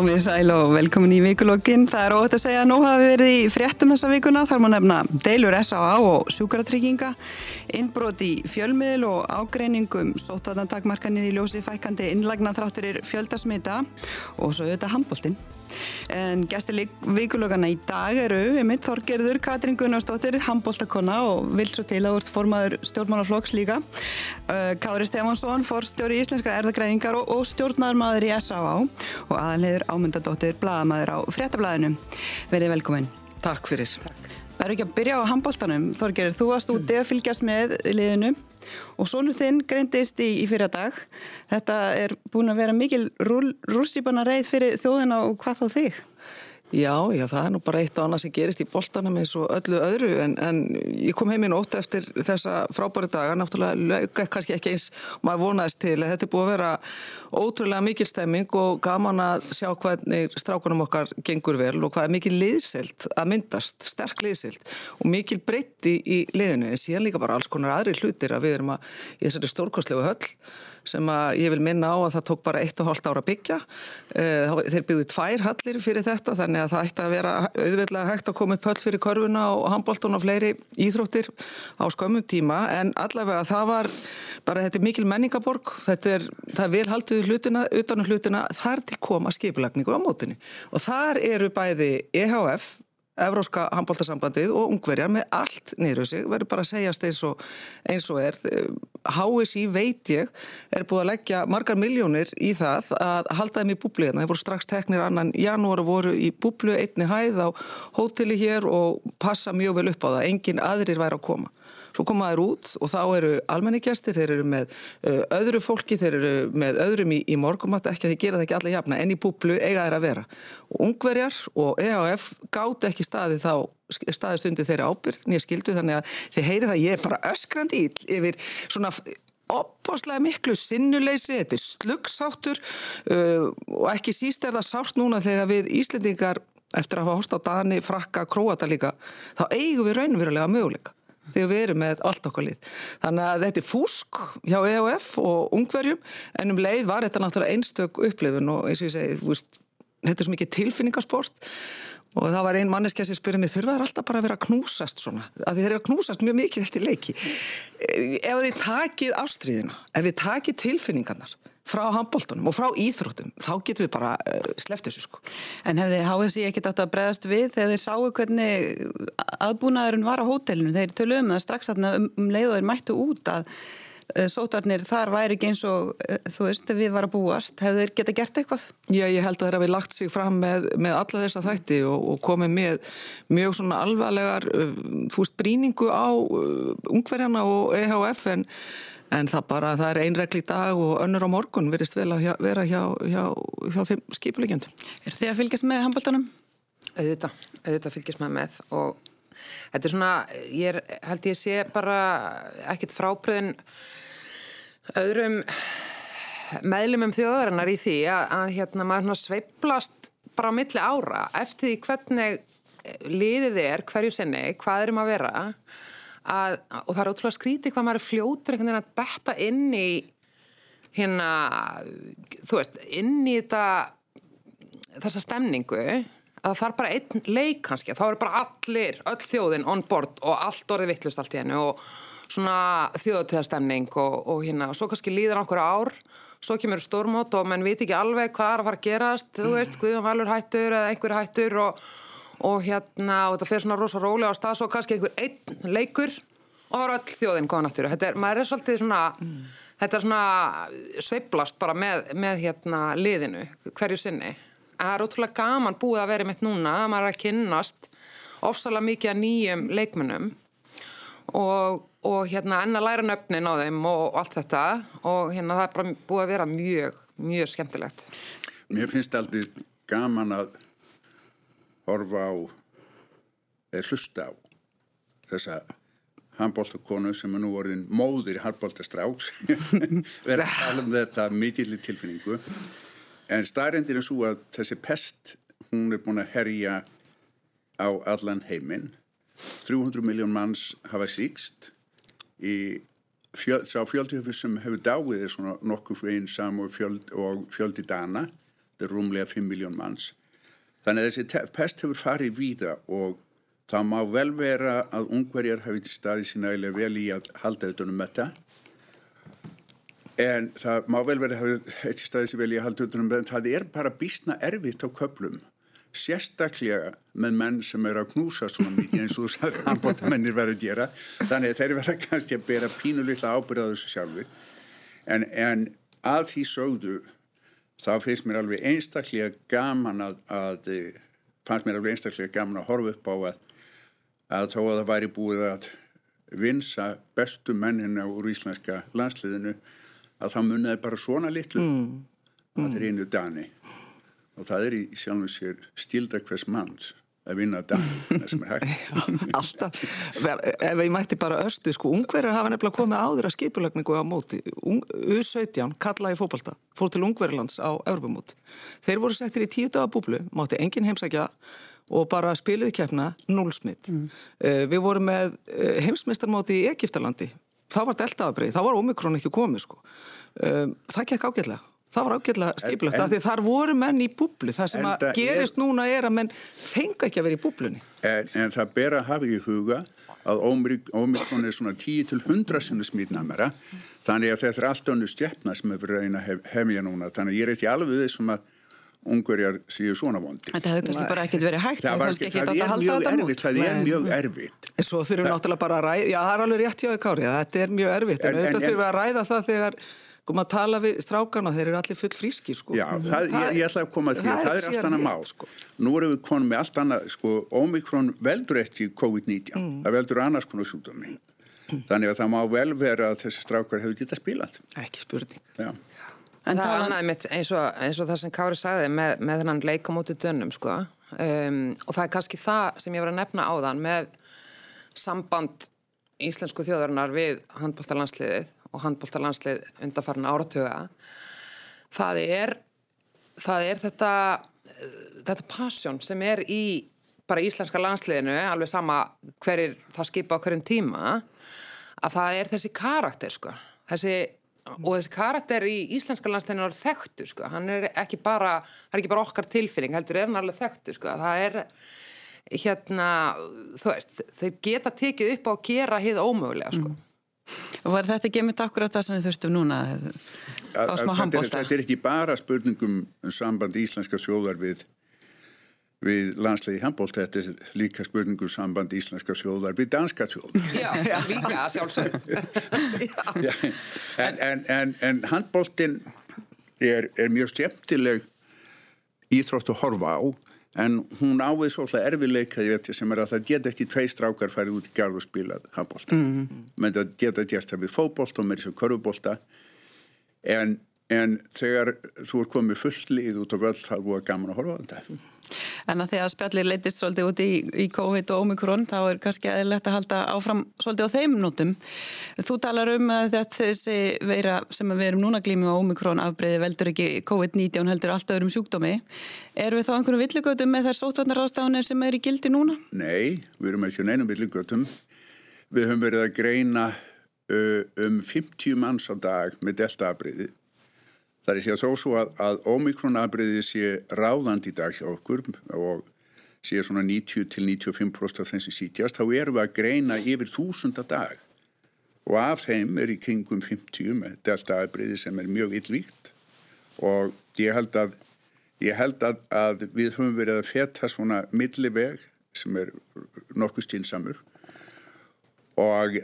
Komið sæl og velkomin í vikulokkin. Það er óhætt að segja að nú hafi verið í fréttum þessa vikuna. Þar má nefna deilur S.A.A. og sjúkratrygginga, innbrot í fjölmiðl og ágreiningum, sótvartantakmarkanir í ljósi fækandi innlagna þrátturir fjöldasmita og svo auðvitað handbóltinn. En gæstir vikulokana í dag eru Emil Þorgerður, Katrín Gunnarsdóttir, handbóltakonna og vil svo til að úr formaður stjórnmálaflokks líka. Kári Stefánsson, forstjóri í Íslenska erðagreiningar og, og stjórnarmaður í S.A.A. og aðanleður ámyndadóttir bladamæður á fréttablaðinu. Verðið velkominn. Takk fyrir. Það eru ekki að byrja á handbóltanum. Þorgerir, þú varst úti að fylgjast með liðinu og sónu þinn greindist í, í fyrra dag. Þetta er búin að vera mikil rússipanna reið fyrir þjóðina og hvað þá þig? Já, já, það er nú bara eitt og annað sem gerist í boltanum eins og öllu öðru en, en ég kom heim í nótt eftir þessa frábæri daga, náttúrulega kannski ekki eins maður vonaðist til þetta er búið að vera ótrúlega mikil stemming og gaman að sjá hvernig strákunum okkar gengur vel og hvað er mikil liðselt að myndast, sterk liðselt og mikil breytti í liðinu en síðan líka bara alls konar aðri hlutir að við erum að í þessari stórkostlegu höll sem að ég vil minna á að það tók bara 1,5 ára byggja. Eh, þeir byggðu tvær hallir fyrir þetta þannig að það ætti að vera auðveitlega hægt að koma upp höll fyrir korfuna og handbóltun og fleiri íþróttir á skömmum tíma en allavega það var bara þetta er mikil menningaborg, þetta er, það er vel haldið hlutina, utanum hlutina, þar til koma skipulagningur á mótunni og þar eru bæði EHF Evróska handbóltasambandið og ungverjar með allt niður sig, verður bara að segjast eins og, eins og er. HSI veit ég er búið að leggja margar miljónir í það að halda þeim í búbliðina. Þeir voru strax teknir annan janúar og voru í búblu einni hæð á hóteli hér og passa mjög vel upp á það. Engin aðrir væri að koma. Svo koma þær út og þá eru almenningjastir, þeir eru með uh, öðru fólki, þeir eru með öðrum í, í morgumatt, ekki að þeir gera það ekki alla jafna, en í búblu eiga þeir að vera. Og ungverjar og EHF gátt ekki staði þá staðist undir þeirra ábyrg, nýja skildu, þannig að þeir heyri það, ég er bara öskrandi yfir svona opbáslega miklu sinnuleysi, þetta er sluggsáttur uh, og ekki síst er það sátt núna þegar við Íslendingar eftir að hafa hórst á Dani, Frakka, Króata líka, þá eigum við raunverulega möguleika þegar við erum með allt okkar lið. Þannig að þetta er fúsk hjá EOF og ungverjum en um leið var þetta náttúrulega einstök upplifun og eins og ég segi, veist, þetta er svo mikið tilfinningasport og það var ein manneski að spyrja mig þurfa þær alltaf bara að vera að knúsast svona að þið eru að knúsast mjög mikið eftir leiki ef þið takið ástriðina ef þið takið tilfinningarnar frá handbóltunum og frá íþróttum þá getum við bara uh, sleft þessu sko. En hefði HSI ekkert átt að bregðast við þegar þeir sáu hvernig aðbúnaðurinn var á hótelinu, þeir tölu um það strax um, um leið og þeir mættu út að uh, sótarnir þar væri ekki eins og uh, þú veist, við var að búast. Hefði þeir geta gert eitthvað? Já, ég held að þeir hafi lagt sig fram með, með alla þessa þætti og, og komið með mjög svona alvarlegar fúst bríningu á ungverjana og EHF en En það bara, það er einregli í dag og önnur á morgun verist vel að hjá, vera hjá, hjá, hjá þeim skipulegjandum. Er þið að fylgjast með handbóltanum? Auðvitað, auðvitað fylgjast með með og þetta er svona, ég er, held ég sé bara ekkit frábriðin öðrum meðlumum þjóðarinnar í því að, að hérna maður sveiplast bara á milli ára eftir því hvernig liðið er hverju senni, hvað erum að vera að, og það er ótrúlega skrítið hvað maður er fljótur einhvern veginn að detta inn í hérna, þú veist, inn í þetta þessa stemningu að það þarf bara einn leik kannski þá eru bara allir, öll þjóðin on board og allt orðið vittlust allt í hennu og svona þjóðutíðastemning og, og hérna, og svo kannski líður okkur ár svo kemur stórmót og menn veit ekki alveg hvað er að fara að gerast, þú veist, Guðjón Valur hættur eða einhver hættur og og hérna, og þetta fer svona rosa rólega á stað, svo kannski einhver einn leikur og það var öll þjóðinn góðan aftur. Þetta er, maður er svolítið svona mm. þetta er svona sveiblast bara með, með hérna liðinu hverju sinni, það er ótrúlega gaman búið að vera mitt núna, að maður er að kynnast ofsalega mikið að nýjum leikmennum og, og hérna enna læra nöfnin á þeim og allt þetta. Og hérna það er bara búið að vera mjög, mjög skemmtilegt. Mér finnst aldrei gaman að horfa á eða hlusta á þessa handbóltakonu sem er nú orðin móður í handbóltastráks verða að tala um þetta mikillir tilfinningu. En staðrendir er svo að þessi pest hún er búin að herja á allan heiminn. 300 miljón manns hafa síkst í fjöld, fjöldi sem hefur dáið er svona nokkuð einn sam og, fjöld, og fjöldi dana. Þetta er rúmlega 5 miljón manns. Þannig að þessi pest hefur farið víða og það má vel vera að ungverjar hafi til staði sína eiginlega vel í að halda auðvitað um þetta. En það má vel vera að hafi eitt staði sína vel í að halda auðvitað um þetta. Það er bara bísna erfitt á köplum. Sérstaklega með menn sem er að knúsa svona mikið eins og þú sagði að handbóttamennir verður að gera. Þannig að þeir verða kannski að bera pínulilla ábyrðað þessu sjálfur. En, en að því sögðu þá finnst mér alveg einstaklega gaman að, að fannst mér alveg einstaklega gaman að horfa upp á að, að þó að það væri búið að vinsa bestu mennina úr íslenska landsliðinu að það munnaði bara svona litlu mm. Mm. að þeir einu dani og það er í sjálfum sér stíldar hvers manns að vinna það sem er hægt. Alltaf, ef ég mætti bara östu, sko, ungverðar hafa nefnilega komið áður að skipulagningu á móti. U17 kallaði fókbalta fór til ungverðarlands á Európamót þeir voru settir í tíu daga búblu mátti engin heimsækja og bara spiluði keppna núlsmitt mm. uh, við vorum með uh, heimsmeistarmóti í Egiptalandi það var deltaðabrið, það var omikrón ekki komið sko. Uh, það gekk ágætlega Það var ágjörlega skipilagt, af því þar voru menn í búblu. Það sem að gerist er, núna er að menn fenga ekki að vera í búblunni. En, en það ber að hafa í huga að ómikrón er svona 10-100 sinni smítnamera, þannig að þetta er allt önnu stjæfna sem að reyna hef, hefja núna. Þannig að ég er ekki alveg þessum að ungverjar séu svona vondi. Þetta hefur kannski bara ekkert verið hægt. Það, það, það er mjög erfitt, það er mjög erfitt. En svo þurfum við náttúrulega bara að ræða, já það er alveg rétt hjá að sko maður tala við strákana, þeir eru allir full fríski sko. Já, það, það, ég, ég ætla að koma því það, það er allt annað mál sko. Nú erum við konum með allt annað, sko, Omikron veldur eftir COVID-19, mm. það veldur annars konar sjúkdómi. Mm. Þannig að það má vel vera að þessi strákar hefur getað spílat. Ekki spurning. Já. En það er annað mitt eins og, eins og það sem Kári sagði með, með þennan leikamóti dönnum sko um, og það er kannski það sem ég var að nefna á þann með samband íslensku þjóðarinnar við handbóltalandsliðið og handbóltalandslið undarfarn áratuga. Það er það er þetta þetta passion sem er í bara íslenska landsliðinu alveg sama hverjir það skipa á hverjum tíma að það er þessi karakter sko. Þessi, og þessi karakter í íslenska landsliðinu er þekktu sko. Hann er ekki bara, það er ekki bara okkar tilfinning heldur er hann alveg þekktu sko. Það er hérna, þú veist þeir geta tekið upp á að gera hið ómögulega sko. Mm. Og var þetta ekki með akkurat það sem við þurftum núna á smá handbólta? Þetta er ekki bara spurningum um samband íslenska þjóðar við, við landslegi handbólta, þetta er líka spurningum um samband íslenska þjóðar við danska þjóðar. Já, líka sjálfsög. en, en, en, en handbóltin er, er mjög stjæmtileg íþrótt að horfa á en hún ávið svolítið erfileika sem er að það geta ekki tvei strákar farið út í garð og spilað handbólta mm -hmm. menn það geta gert það við fókbólta og með þessu körfubólta en, en þegar þú er komið fullið út á völd það er búið gaman að horfa á þetta En að því að spjallir leytist svolítið út í, í COVID og Omikron þá er kannski aðeinlegt að halda áfram svolítið á þeim nótum. Þú talar um að þessi veira sem við erum núna glímið á Omikron afbreyði veldur ekki COVID-19 heldur allt öðrum sjúkdómi. Er við þá einhvern villugötum með þær sótvarnarástafanir sem er í gildi núna? Nei, við erum ekki neinum villugötum. Við höfum verið að greina uh, um 50 manns á dag með delta afbreyði Það er sér þó svo að, að ómikronabriði sé ráðand í dag hjá okkur og sé svona 90-95% af þeim sem sítjast, þá erum við að greina yfir þúsunda dag. Og af þeim er í kringum 50 með deltaabriði sem er mjög yllvíkt og ég held að, ég held að, að við höfum verið að feta svona milliveg sem er nokkuð stínsamur og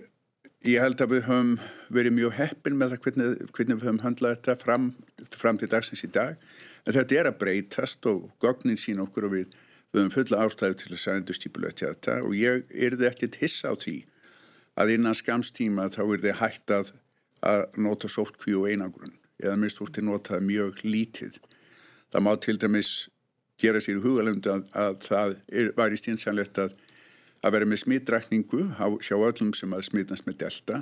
Ég held að við höfum verið mjög heppin með það hvernig, hvernig við höfum handlað þetta fram, fram til dagsins í dag. En þetta er að breytast og gognin sín okkur og við, við höfum fulla ástæðu til að endur stípulegja þetta og ég er þið ekkert hissa á því að innan skamstíma þá er þið hægt að, að nota sóttkví og einangrun eða mist úr til nota mjög lítið. Það má til dæmis gera sér í hugalund að, að það er, var í stjórnsanlegt að að vera með smittrækningu hjá öllum sem að smittast með delta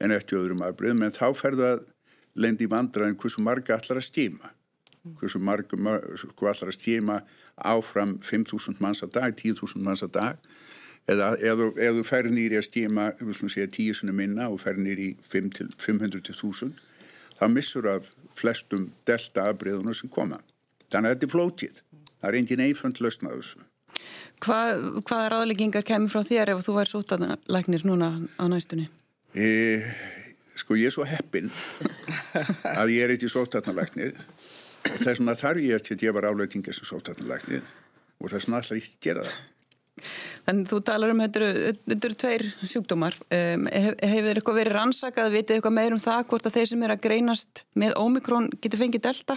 en eftir öðrum afbröðum en þá ferðu að lendi í vandraðin hversu marga allar að stíma hversu marga sko allar að stíma áfram 5.000 manns að dag 10.000 manns að dag eða ef þú fer nýri að stíma við slúmum segja 10 sunni minna og fer nýri 500-1000 þá missur af flestum delta afbröðunum sem koma Þannig að þetta er flótið. Það er engin einfönd lausna þessu. Hvað, hvaða ráðleggingar kemur frá þér ef þú væri sótalæknir núna á næstunni? E, sko ég er svo heppin að ég er eitthvað sótalæknir og þess vegna þarf ég að ég var áleitingar sem sótalæknir og þess vegna alltaf ég gera það. Þannig þú talar um þetta eru tveir sjúkdómar. Um, hef, hefur þeir eitthvað verið rannsakað, vitið eitthvað meir um það hvort að þeir sem er að greinast með ómikrón getur fengið delta?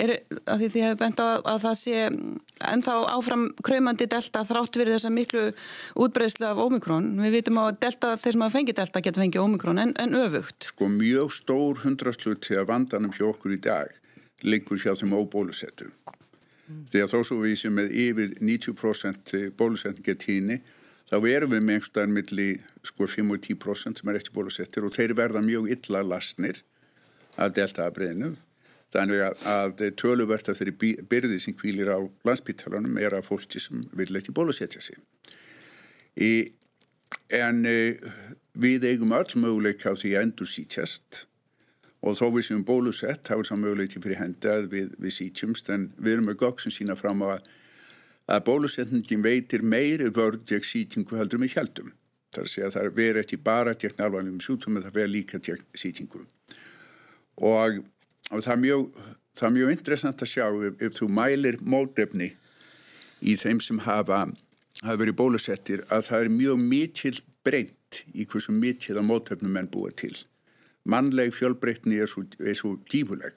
Er, að því því hefur bent á að það sé ennþá áfram kraumandi delta þrátt verið þessa miklu útbreyslu af ómikrón. Við vitum á að delta, þeir sem hafa fengið delta getur fengið ómikrón en, en öfugt. Sko mjög stór hundraslut til að vandanum hjá okkur í dag liggur hjá þeim óbólusettum. Þegar þó svo við sem með yfir 90% bólusetningatíni þá erum við með einhverstaðar millir sko 5 og 10% sem er eftir bólusettir og þeir verða mjög illa lasnir að delta að breyðinu. Þannig að, að töluvert af þeirri byrði sem kvílir á landsbyttalanum er að fólki sem vil ekki bólusetja sig. Í, en e, við eigum öll möguleika á því að endur sítjast og þó við séum bólusett þá er það möguleiti fyrir hendi að við, við sítjumst en við erum með gögg sem sína fram á að, að bólusetningin veitir meiri vörð gegn sítingu heldur með hjaldum. Það er að segja að það verður ekki bara gegn alvarlegum sjúktum en það verður líka gegn sítingu. Og, og það er mjög, það er mjög interessant að sjá ef, ef þú mælir mótefni í þeim sem hafa, hafa verið bólusettir að það er mjög mikil breytt í hversu mikil að mótefnum menn búa til mannleg fjölbreytni er svo, er svo gífuleg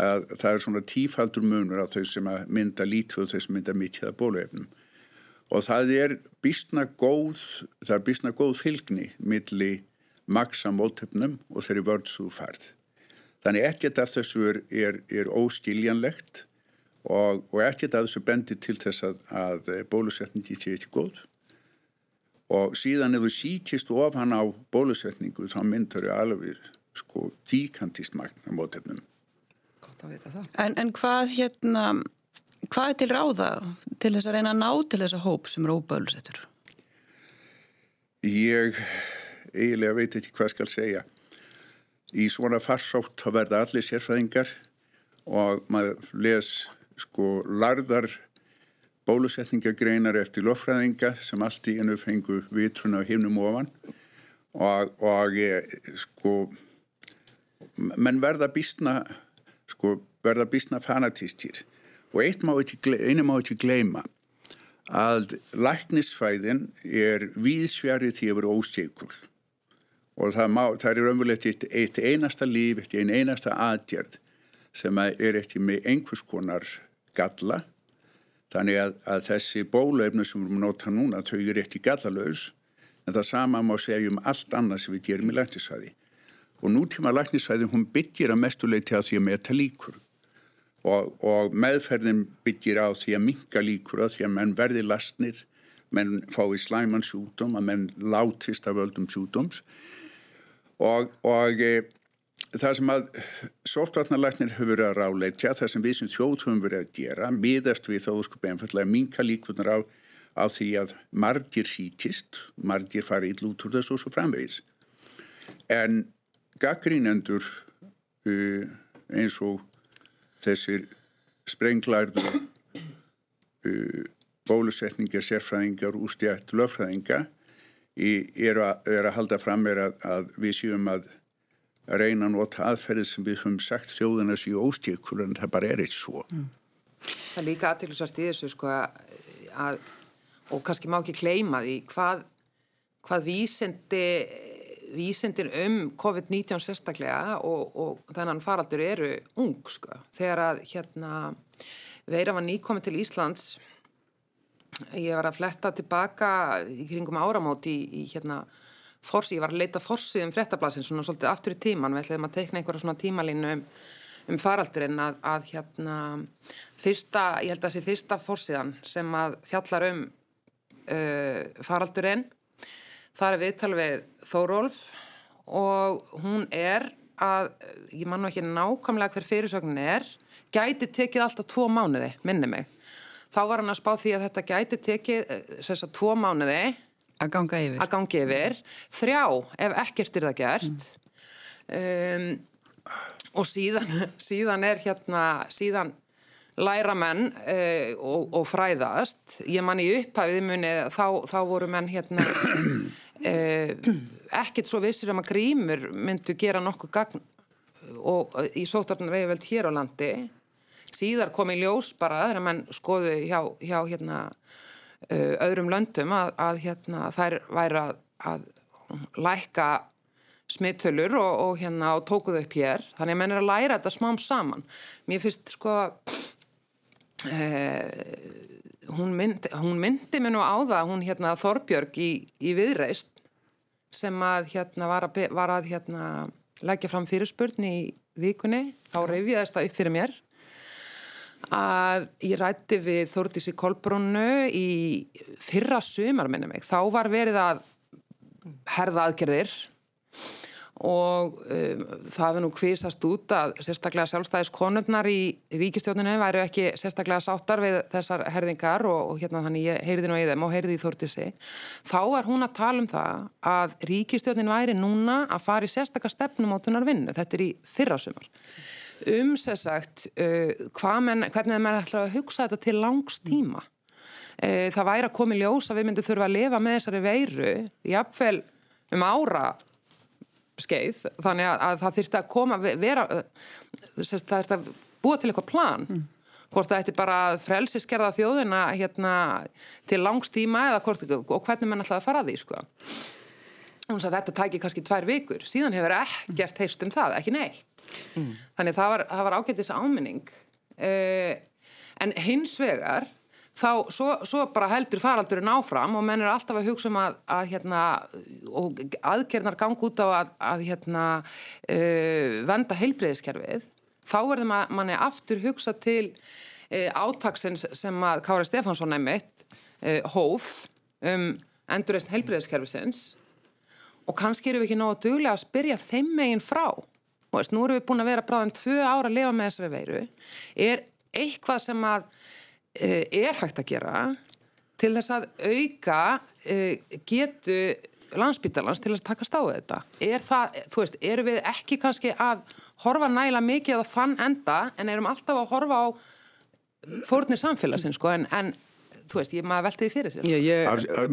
að það er svona tífaldur munur á þau sem mynda lítu og þau sem mynda mittjaða bóluefnum. Og það er bísna góð það er bísna góð fylgni milli maksa mótöfnum og þeirri vördsú farð þannig ekkert af þessu er, er, er óskiljanlegt og, og ekkert af þessu bendir til þess að, að bólusetningi sé ekki góð og síðan ef þú sítist of hann á bólusetningu þá myndar þau alveg sko díkantist magna mótefnum. Gott að vita það. En, en hvað hérna, hvað er til ráða til þess að reyna að ná til þessa hóp sem eru óbólusettur? Ég eiginlega veit ekki hvað skal segja. Í svona farsótt þá verða allir sérfæðingar og maður les sko larðar bólusetningagreinar eftir lofræðinga sem allt í enu fengu vitrun á himnum ofan. Og, og sko menn verða bísna sko verða bísna fanatístir og má ekki, einu má ekki gleyma að læknisfæðin er víðsfjari því að vera óstíkul og það, má, það er umverulegt eitt, eitt einasta líf, eitt ein einasta aðgjörð sem er eftir með einhvers konar galla Þannig að, að þessi bóluefnu sem við erum að nota núna, þau eru eftir gallalauðs, en það sama má segja um allt annað sem við gerum í læknisvæði. Og nútíma læknisvæði, hún byggir að mestuleiti á því að meta líkur. Og, og meðferðin byggir á því að minka líkur á því að menn verði lastnir, menn fái slæman sjúdóm, að menn látist af öldum sjúdóms. Og, og það sem að sóttvarnarlæknir hefur verið að ráleitja, það sem við sem þjóð höfum verið að gera, miðast við þá sko beinfallega minka líkunar á, á því að margir sítist, margir fara í lút úr þessu og svo framvegis. En gaggrínendur uh, eins og þessir sprenglarðu uh, bólusetningar, sérfræðingar, ústjætt, löffræðinga eru að, er að halda fram er að, að við séum að að reyna að nota aðferðið sem við höfum sagt þjóðuna séu óstíkur en það bara er eitt svo. Mm. Það er líka aðtilsvært í þessu sko að, og kannski má ekki kleima því hvað, hvað vísindi, vísindin um COVID-19 sérstaklega og, og þennan faraldur eru ung sko. Þegar að hérna veira var nýkominn til Íslands ég var að fletta tilbaka í kringum áramóti í, í hérna forsi, ég var að leita forsið um frettablasin svona svolítið aftur í tíman, við ætlum að teikna einhverja svona tímalínu um, um faraldurinn að, að hérna fyrsta, ég held að það sé fyrsta forsiðan sem að fjallar um uh, faraldurinn. Það er viðtal við Þórólf og hún er að, ég man nú ekki nákvæmlega hver fyrirsögnin er, gæti tekið alltaf tvo mánuði, minni mig. Þá var hann að spá því að þetta gæti tekið þess að tvo mánuði Að ganga yfir. Að ganga yfir. Þrjá, ef ekkert er það gert. Mm. Um, og síðan, síðan er hérna, síðan læra menn uh, og, og fræðast. Ég man í upphæfið muni þá, þá voru menn hérna uh, ekkert svo vissir um að grímur myndu gera nokkuð gagn og í sótarnar eða veld hér á landi. Síðar kom í ljós bara þegar menn skoðu hjá, hjá hérna, öðrum löndum að, að hérna, þær væri að, að lækka smittölur og, og hérna og tókuðu upp hér. Þannig að menn er að læra þetta smám saman. Mér finnst sko eh, hún, myndi, hún myndi mér nú á það hún hérna Þorbjörg í, í viðreist sem að hérna var að, var að hérna leggja fram fyrirspurn í vikunni þá reyfiðast það upp fyrir mér að ég rætti við Þórdísi Kolbrunnu í fyrra sumar minni mig þá var verið að herða aðgerðir og um, það hefur nú kvísast út að sérstaklega sjálfstæðiskonurnar í ríkistjóninu væru ekki sérstaklega sáttar við þessar herðingar og, og hérna þannig ég heyrði nú í þeim og heyrði í Þórtisi þá er hún að tala um það að ríkistjónin væri núna að fara í sérstaklega stefnumótunar vinnu, þetta er í fyrrasumar um sérsagt uh, menn, hvernig það er að hugsa þetta til langs tíma uh, það væri að koma í ljós að við myndum þurfa að lifa með þessari veiru jafnvel um ára skeið þannig að, að það þurfti að koma vera, sérst, það þurfti að búa til eitthvað plan mm. hvort það ætti bara frelsiskerða þjóðina hérna, til langstíma eða hvort, og hvernig mann alltaf að fara að því sko. Þetta tæki kannski tvær vikur. Síðan hefur ekkert heyrst um það, ekki neitt. Mm. þannig það var, það var ágættis áminning. Uh, en hins vegar þá svo, svo bara heldur faraldurinn áfram og menn er alltaf að hugsa um að, að hérna, og aðgernar gang út á að, að hérna, uh, venda heilbreyðiskerfið þá verður man, manni aftur hugsa til uh, átaksins sem að Kára Stefansson nefnitt hóf um endurreist heilbreyðiskerfisins og kannski eru við ekki náðu duglega að spyrja þeim meginn frá. Og veist, nú erum við búin að vera bráðum tvö ára að lifa með þessari veiru. Er eitthvað sem að Eh, er hægt að gera til þess að auka eh, getu landsbyttalans til að taka stáðu þetta? Er það, þú veist, eru við ekki kannski að horfa næla mikið á þann enda en erum alltaf að horfa á fórnir samfélagsins sko en, en þú veist, ég maður velti því fyrir sér.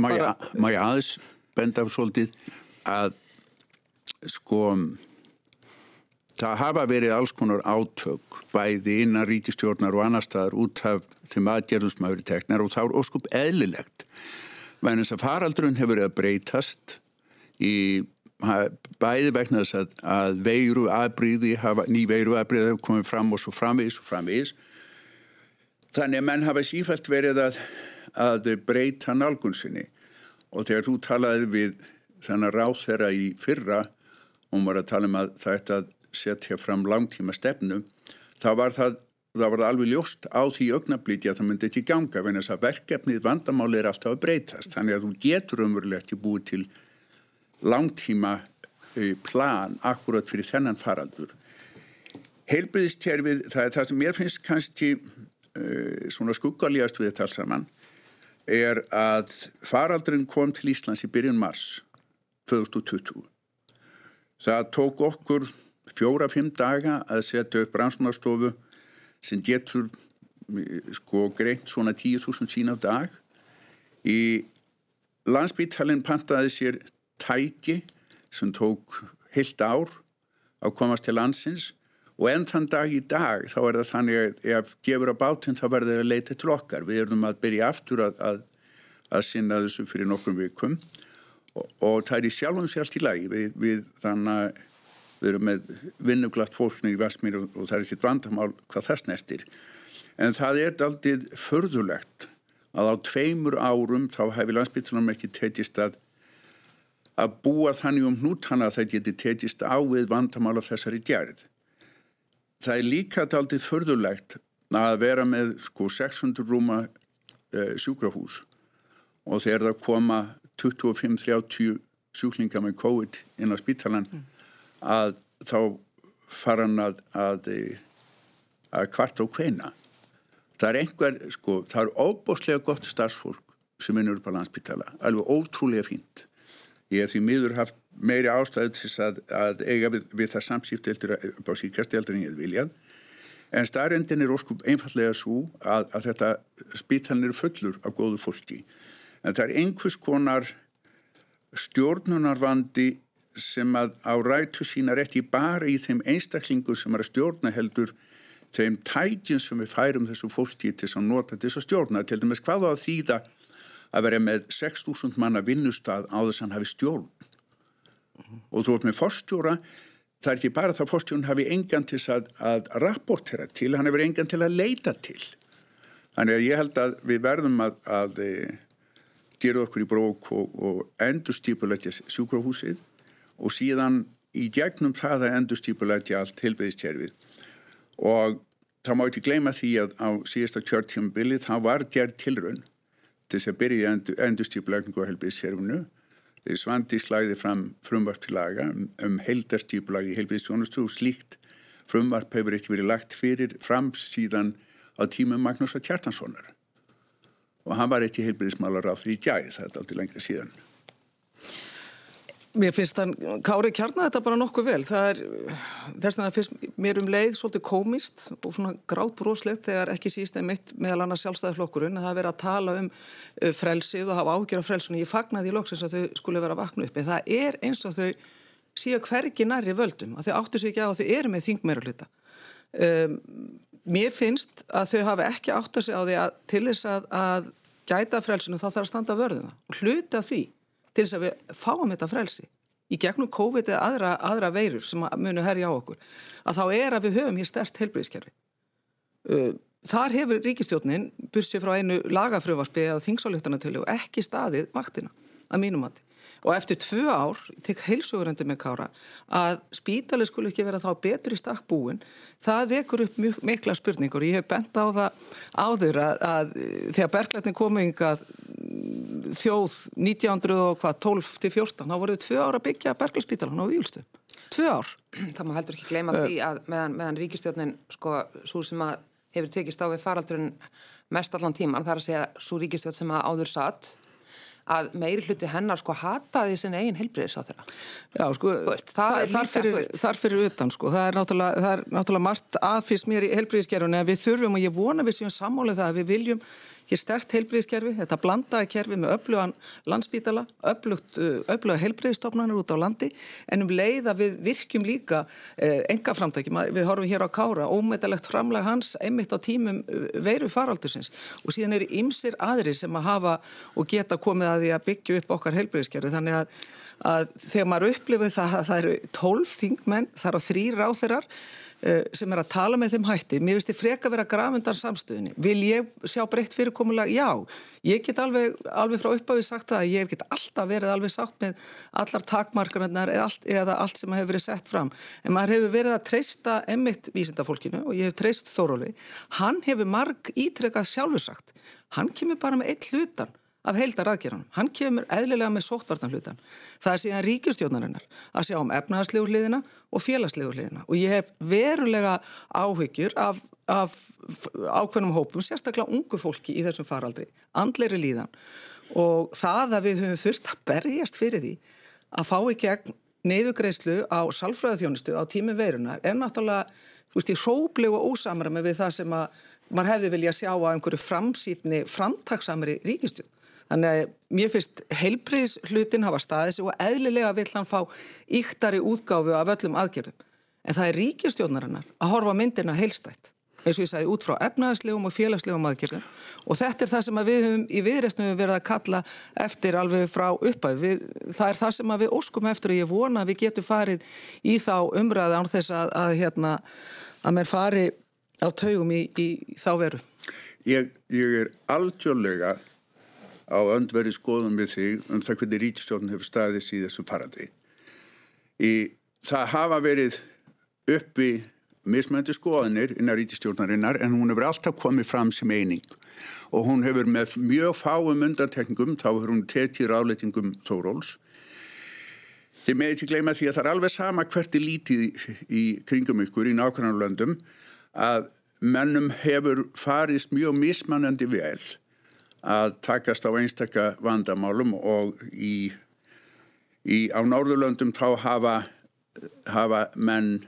Má ég aðeins benda af svolítið að sko Það hafa verið alls konar átök bæði innan ríkistjórnar og annar staðar út af þeim aðgerðum sem hafa verið teknar og þá er óskup eðlilegt. Vænum þess að faraldrun hefur verið að breytast í bæði vegna þess að, að veiru aðbríði, ný veiru aðbríði hafa komið fram og svo framvís og framvís. Þannig að menn hafa sífælt verið að, að breyta nálgunsinni og þegar þú talaði við þannig ráð þeirra í fyrra um maður að tala um að þetta setja fram langtíma stefnu þá var það, það var alveg ljóst á því augnablíti að það myndi ekki ganga en þess að verkefnið vandamáli er alltaf að breytast. Þannig að þú getur umverulega ekki búið til langtíma uh, plan akkurat fyrir þennan faraldur. Heilbriðistjærfið það er það sem mér finnst kannski uh, svona skuggalíast við þetta alls saman er að faraldurinn kom til Íslands í byrjun mars 2020 það tók okkur fjóra-fimm daga að setja upp rannsónastofu sem getur sko greint svona 10.000 sín á dag. Í landsbítalinn pantaði sér tæki sem tók heilt ár að komast til landsins og enn þann dag í dag þá er það þannig að ef gefur á bátinn þá verður það að leita til okkar. Við erum að byrja aftur að, að, að sinna þessu fyrir nokkrum vikum og, og það er í sjálfum sér allt í lagi við, við þannig að við erum með vinnuglatt fólknir í Vestmír og, það er ekkit vandamál hvað það snertir. En það er aldrei förðulegt að á tveimur árum þá hefur landsbyttunum ekki tekist að að búa þannig um hnútana að það geti tekist á við vandamál af þessari gerð. Það er líka aldrei förðulegt að vera með sko 600 rúma uh, sjúkrahús og þegar það koma 25-30 sjúklinga með COVID inn á spítalan mm að þá fara hann að, að, að kvart og hveina. Það er einhver, sko, það er óbúslega gott starfsfólk sem er upp á landsbytala, alveg ótrúlega fínt. Ég hef því miður haft meiri ástæði til að, að eiga við, við það samsýfteldur upp á síkasteldur en ég hef viljað. En starrendin er óskup einfallega svo að, að þetta spítalinn er fullur af góðu fólki. En það er einhvers konar stjórnunarvandi sem að á rætu sína ekki bara í þeim einstaklingur sem er að stjórna heldur þeim tækjum sem við færum þessu fólki til að nota til að stjórna. Til dæmis hvað á þýða að vera með 6.000 manna vinnustad á þess að hann hafi stjórn. Og þú ert með fórstjóra, það er ekki bara það að fórstjórn hafi engan til að, að rapportera til, hann hefur engan til að leita til. Þannig að ég held að við verðum að, að gera okkur í brók og, og endur stípulegja sjúkrahúsið og síðan í gegnum það að endur stípulegja allt helbeiðiskerfið og það má ekki gleyma því að á síðasta kjörtjumbili það var gerð tilrönn til þess að byrja endur, endurstýpulegningu á helbíðskerfunu. Þeir svandi slæði fram frumvarp til laga um, um heldarstýpulagi í helbíðstjónustu og slíkt frumvarp hefur ekki verið lagt fyrir fram síðan á tímum Magnús og Kjartanssonar. Og hann var ekki helbíðismálar á því í gæði, það er aldrei lengri síðan. Mér finnst þann, Kári kjarnar þetta bara nokkuð vel. Það er, þess að það finnst mér um leið svolítið komist og svona grátt broslegt þegar ekki síst einmitt meðal annars sjálfstæðarflokkurinn að það verið að tala um frelsið og hafa ágjör af frelsunni. Ég fagnaði í loksins að þau skulle vera vakna upp. En það er eins og þau síðan hvergi nærri völdum að þau áttu sig ekki á að þau eru með þingmeira hluta. Um, mér finnst að þau hafa ekki áttu sig á því að til þess að, að gæta frelsunum þá þarf að standa vörðuna og hluta því til þess að við fáum þetta frelsi í gegnum COVID eða aðra, aðra veirur sem munu herja á okkur að þá er að við höfum hér stert helbriðskerfi. Þar hefur ríkistjónin bursið frá einu lagafröfarpi eða þingsáleiktarnatölu og ekki staðið vaktina að mínum mati og eftir tvö ár, tek heilsugurandi með kára, að spítalið skulle ekki vera þá betur í stakk búin, það vekur upp mjög, mikla spurningur. Ég hef bent á það áður að, að þegar berglætnin komingað þjóð 1912 til 14, þá voruð tvö ár að byggja berglætspítalan á Vílstu. Tvö ár. Það má heldur ekki gleyma því að meðan, meðan ríkistjónin, sko, svo sem að hefur tekist á við faraldurinn mest allan tíman, það er að segja svo ríkistjótt sem að áður satt að meiri hluti hennar sko hataði sin eigin heilbriðis á þeirra. Já, sko, veist, það þar, fyrir, þar fyrir utan, sko, það er náttúrulega, það er náttúrulega margt aðfyrst mér í heilbriðiskerfunni að við þurfum og ég vona við séum sammálið það að við viljum hér stert heilbriðiskerfi, þetta blandaði kerfi með öflugan landsbítala, öfluga heilbriðistofnarnir út á landi en um leið að við virkjum líka eh, enga framtækjum, við horfum hér á Kára, ómetalegt framlag hans einmitt á tímum eh, veiru faraldusins og síðan eru ymsir aðri sem að hafa og geta komið að því að byggja upp okkar heilbriðiskerfi þannig að, að þegar maður upplifið það að það eru tólf þingmenn, það eru þrý ráþeirar sem er að tala með þeim hætti mér finnst þið freka að vera grafundan samstöðinni vil ég sjá breytt fyrirkomulega? Já. Ég get alveg, alveg frá uppafið sagt að ég get alltaf verið alveg sátt með allar takmarkarinnar eða allt, eða allt sem hefur verið sett fram. En maður hefur verið að treysta emitt vísindafólkinu og ég hef treyst Þóróli hann hefur marg ítrekkað sjálfursagt hann kemur bara með eitt hlutan af heildar aðgerðan. Hann kemur eðlilega með sóttvartan hlutan. Það er síðan ríkistjónarinnar að sjá um efnaðarslegu hliðina og félagslegu hliðina og ég hef verulega áhyggjur af, af ákveðnum hópum, sérstaklega ungu fólki í þessum faraldri, andleiri líðan og það að við höfum þurft að berjast fyrir því að fá í gegn neyðugreislu á salfræðaþjónustu á tími veirunar er náttúrulega, þú veist, í hróblegu og ósamræmi við það sem að mann hefði vilja sjá á einhverju framsýtni framtaksamri ríkistjóð Þannig að mér finnst heilbriðs hlutin hafa staðis og eðlilega vill hann fá yktari útgáfu af öllum aðgerðum. En það er ríkjastjónarinnar að horfa myndina heilstætt, eins og ég sagði, út frá efnaðslegum og félagslegum aðgerðum. Og þetta er það sem við höfum í viðreysnum verið að kalla eftir alveg frá uppæð. Það er það sem við óskum eftir og ég vona að við getum farið í þá umræði án þess að, að, hérna, að mér fari á taugum í, í þá veru. Ég, ég er algjörlega á öndveri skoðum við þig um það hvernig ríkistjórn hefur staðis í þessu paradri. Í, það hafa verið uppi mismöndi skoðanir innan ríkistjórnarinnar en hún hefur alltaf komið fram sem eining og hún hefur með mjög fáum undantekningum, þá hefur hún tekið ráleitingum Þóróls. Þið með ekki gleyma því að það er alveg sama hvert er lítið í, kringum ykkur í nákvæmlega að mennum hefur farist mjög mismannandi vel að takast á einstakka vandamálum og í, í, á Norðurlöndum þá hafa, hafa menn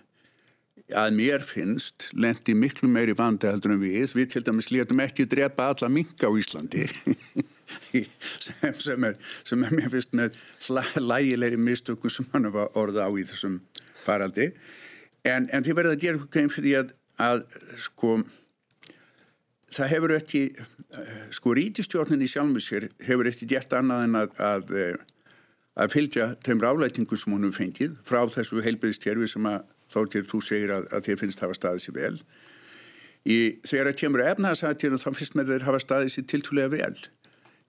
að mér finnst lendi miklu meiri vandi heldur en við. Við til dæmis létum ekki drepa alla minka á Íslandi sem, sem, er, sem er mér finnst með lægilegri mistökum sem hann var orða á í þessum faraldi. En, en þið verður að gera eitthvað fyrir að, að sko það hefur ekki, sko rítistjórnin í sjálfum sér hefur ekki gert annað en að, að, að fylgja þeim ráleitingum sem hún hefur fengið frá þessu heilbyðistjörfi sem að þó til þú segir að, að þér finnst hafa staðið sér vel. Í, þegar það kemur efnaðsættir þá finnst mér þeir hafa staðið sér tiltúlega vel.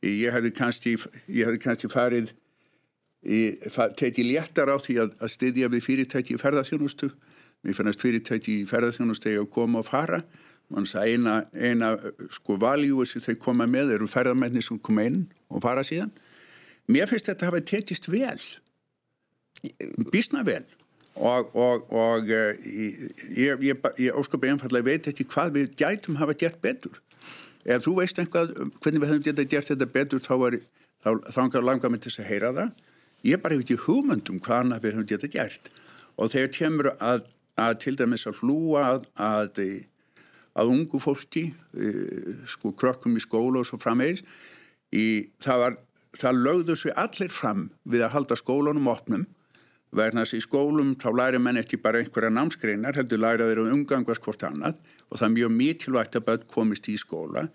Ég hefði kannski, ég hefði kannski farið, tekið léttar á því að, að styðja við fyrirtæki í ferðarþjónustu. Mér fannst fyrirtæki í ferðarþjónustu að koma og fara. Eina, eina sko valjúi sem þau koma með eru ferðarmennir sem koma inn og fara síðan. Mér finnst þetta að hafa tekist vel, bísna vel. Og, og, og eh, ég, ég, ég ósköp einfallega veit ekki hvað við gætum hafa gert betur. Ef þú veist einhvað hvernig við hefum gert þetta betur þá, er, þá, langar mér til að heyra það. Ég bara hef ekki hugmyndum hvaðna við hefum gert. Og þegar kemur að, að til dæmis að hlúa að, að, að ungu fólki e, sko krökkum í skóla og svo framvegis. Það var það lögðu sér allir fram við að halda skólanum opnum. Verðan þess í skólum þá læri menn ekki bara einhverja námskreinar, heldur læra þeir um umgangast hvort annað. Og það er mjög mikilvægt að börn komist í skóla.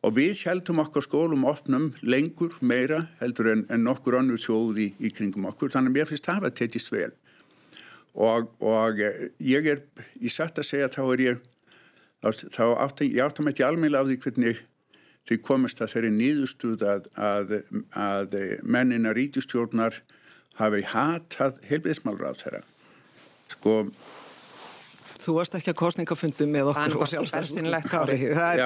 Og við heldum okkur skólum opnum lengur meira heldur en, en nokkur annur þjóð í, í kringum okkur. Þannig að mér finnst það að tekist vel. Og, og eh, ég er í satt að segja þá er ég þá áttum ég áttum ekki almeinlega á því hvernig því komist að þeirri nýðustuð að, að, að mennina rítistjórnar hafi hatað heilbíðismálur á þeirra. Sko... Þú varst ekki að kostningafundum með okkur og sjálfstæðslega kári. Það,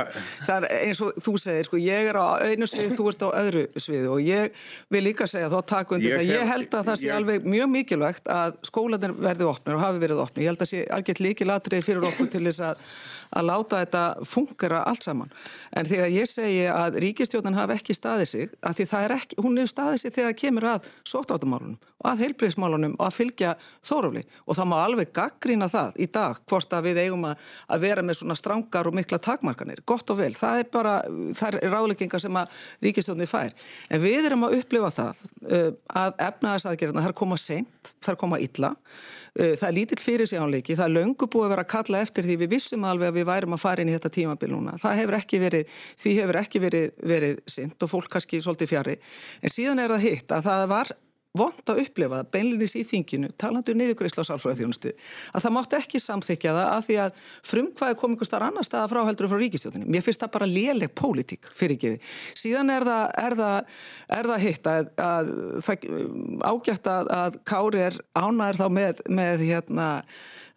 það er eins og þú segir, sko, ég er á einu svið, þú ert á öðru svið og ég vil líka segja þá takk undir það. Ég held að það sé ég... alveg mjög mikilvægt að skólanir verði opnir og hafi verið opnir. Ég held að það sé algjört líkilatrið fyrir okkur til þess að að láta þetta fungera allt saman. En þegar ég segi að ríkistjóðan hafi ekki staðið sig, að því það er ekki, hún hefur staðið sig þegar það kemur að sóttátumálunum og að heilbreyðsmálunum og að fylgja þórufli og það má alveg gaggrína það í dag hvort að við eigum að, að vera með svona strángar og mikla takmarkanir. Gott og vel, það er bara, það er ráleggingar sem að ríkistjóðni fær. En við erum að upplifa það uh, að efnaðarsaðgerðina þar koma sent, þar koma illa það er lítill fyrir sig ánleiki, það er löngu búið að vera að kalla eftir því við vissum alveg að við værum að fara inn í þetta tímabil núna. Það hefur ekki verið, því hefur ekki verið, verið sint og fólk kannski svolítið fjari. En síðan er það hitt að það var vond að upplifa það beinlinis í þinginu, talandu um niðugreisla á sálfræðarþjónustu, að það máttu ekki samþykja það að því að frumkvæði kom einhver starf annar staða frá heldur frá ríkistjóðinu. Mér finnst það bara léleg pólitík fyrir ekki. Síðan er það, er það, er það hitt að, að, að ágætt að, að Kári er ánæður þá með, með hérna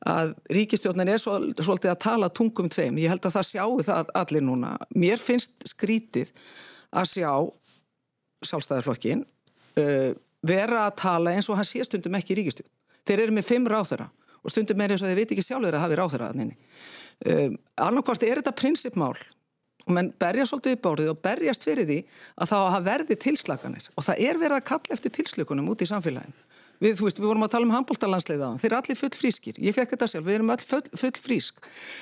að ríkistjóðin er svo, svolítið að tala tungum tveim. Ég held að það sjáu það allir núna. Mér finnst skrítið að sjá sjálfstæðarflokkin uh, vera að tala eins og hann sé stundum ekki í ríkistjón. Þeir eru með fimm ráþöra og stundum er eins og þeir veit ekki sjálfur að hafi ráþöra að nynni. Um, Annarkvæmst er þetta prinsipmál og menn berja svolítið upp árið og berjast fyrir því að það verði tilslaganir og það er verið að kalla eftir tilslökunum út í samfélaginu. Við, þú veist, við vorum að tala um hann. Þeir eru allir full frískir. Ég fekk þetta sjálf. Við erum öll full, full frísk.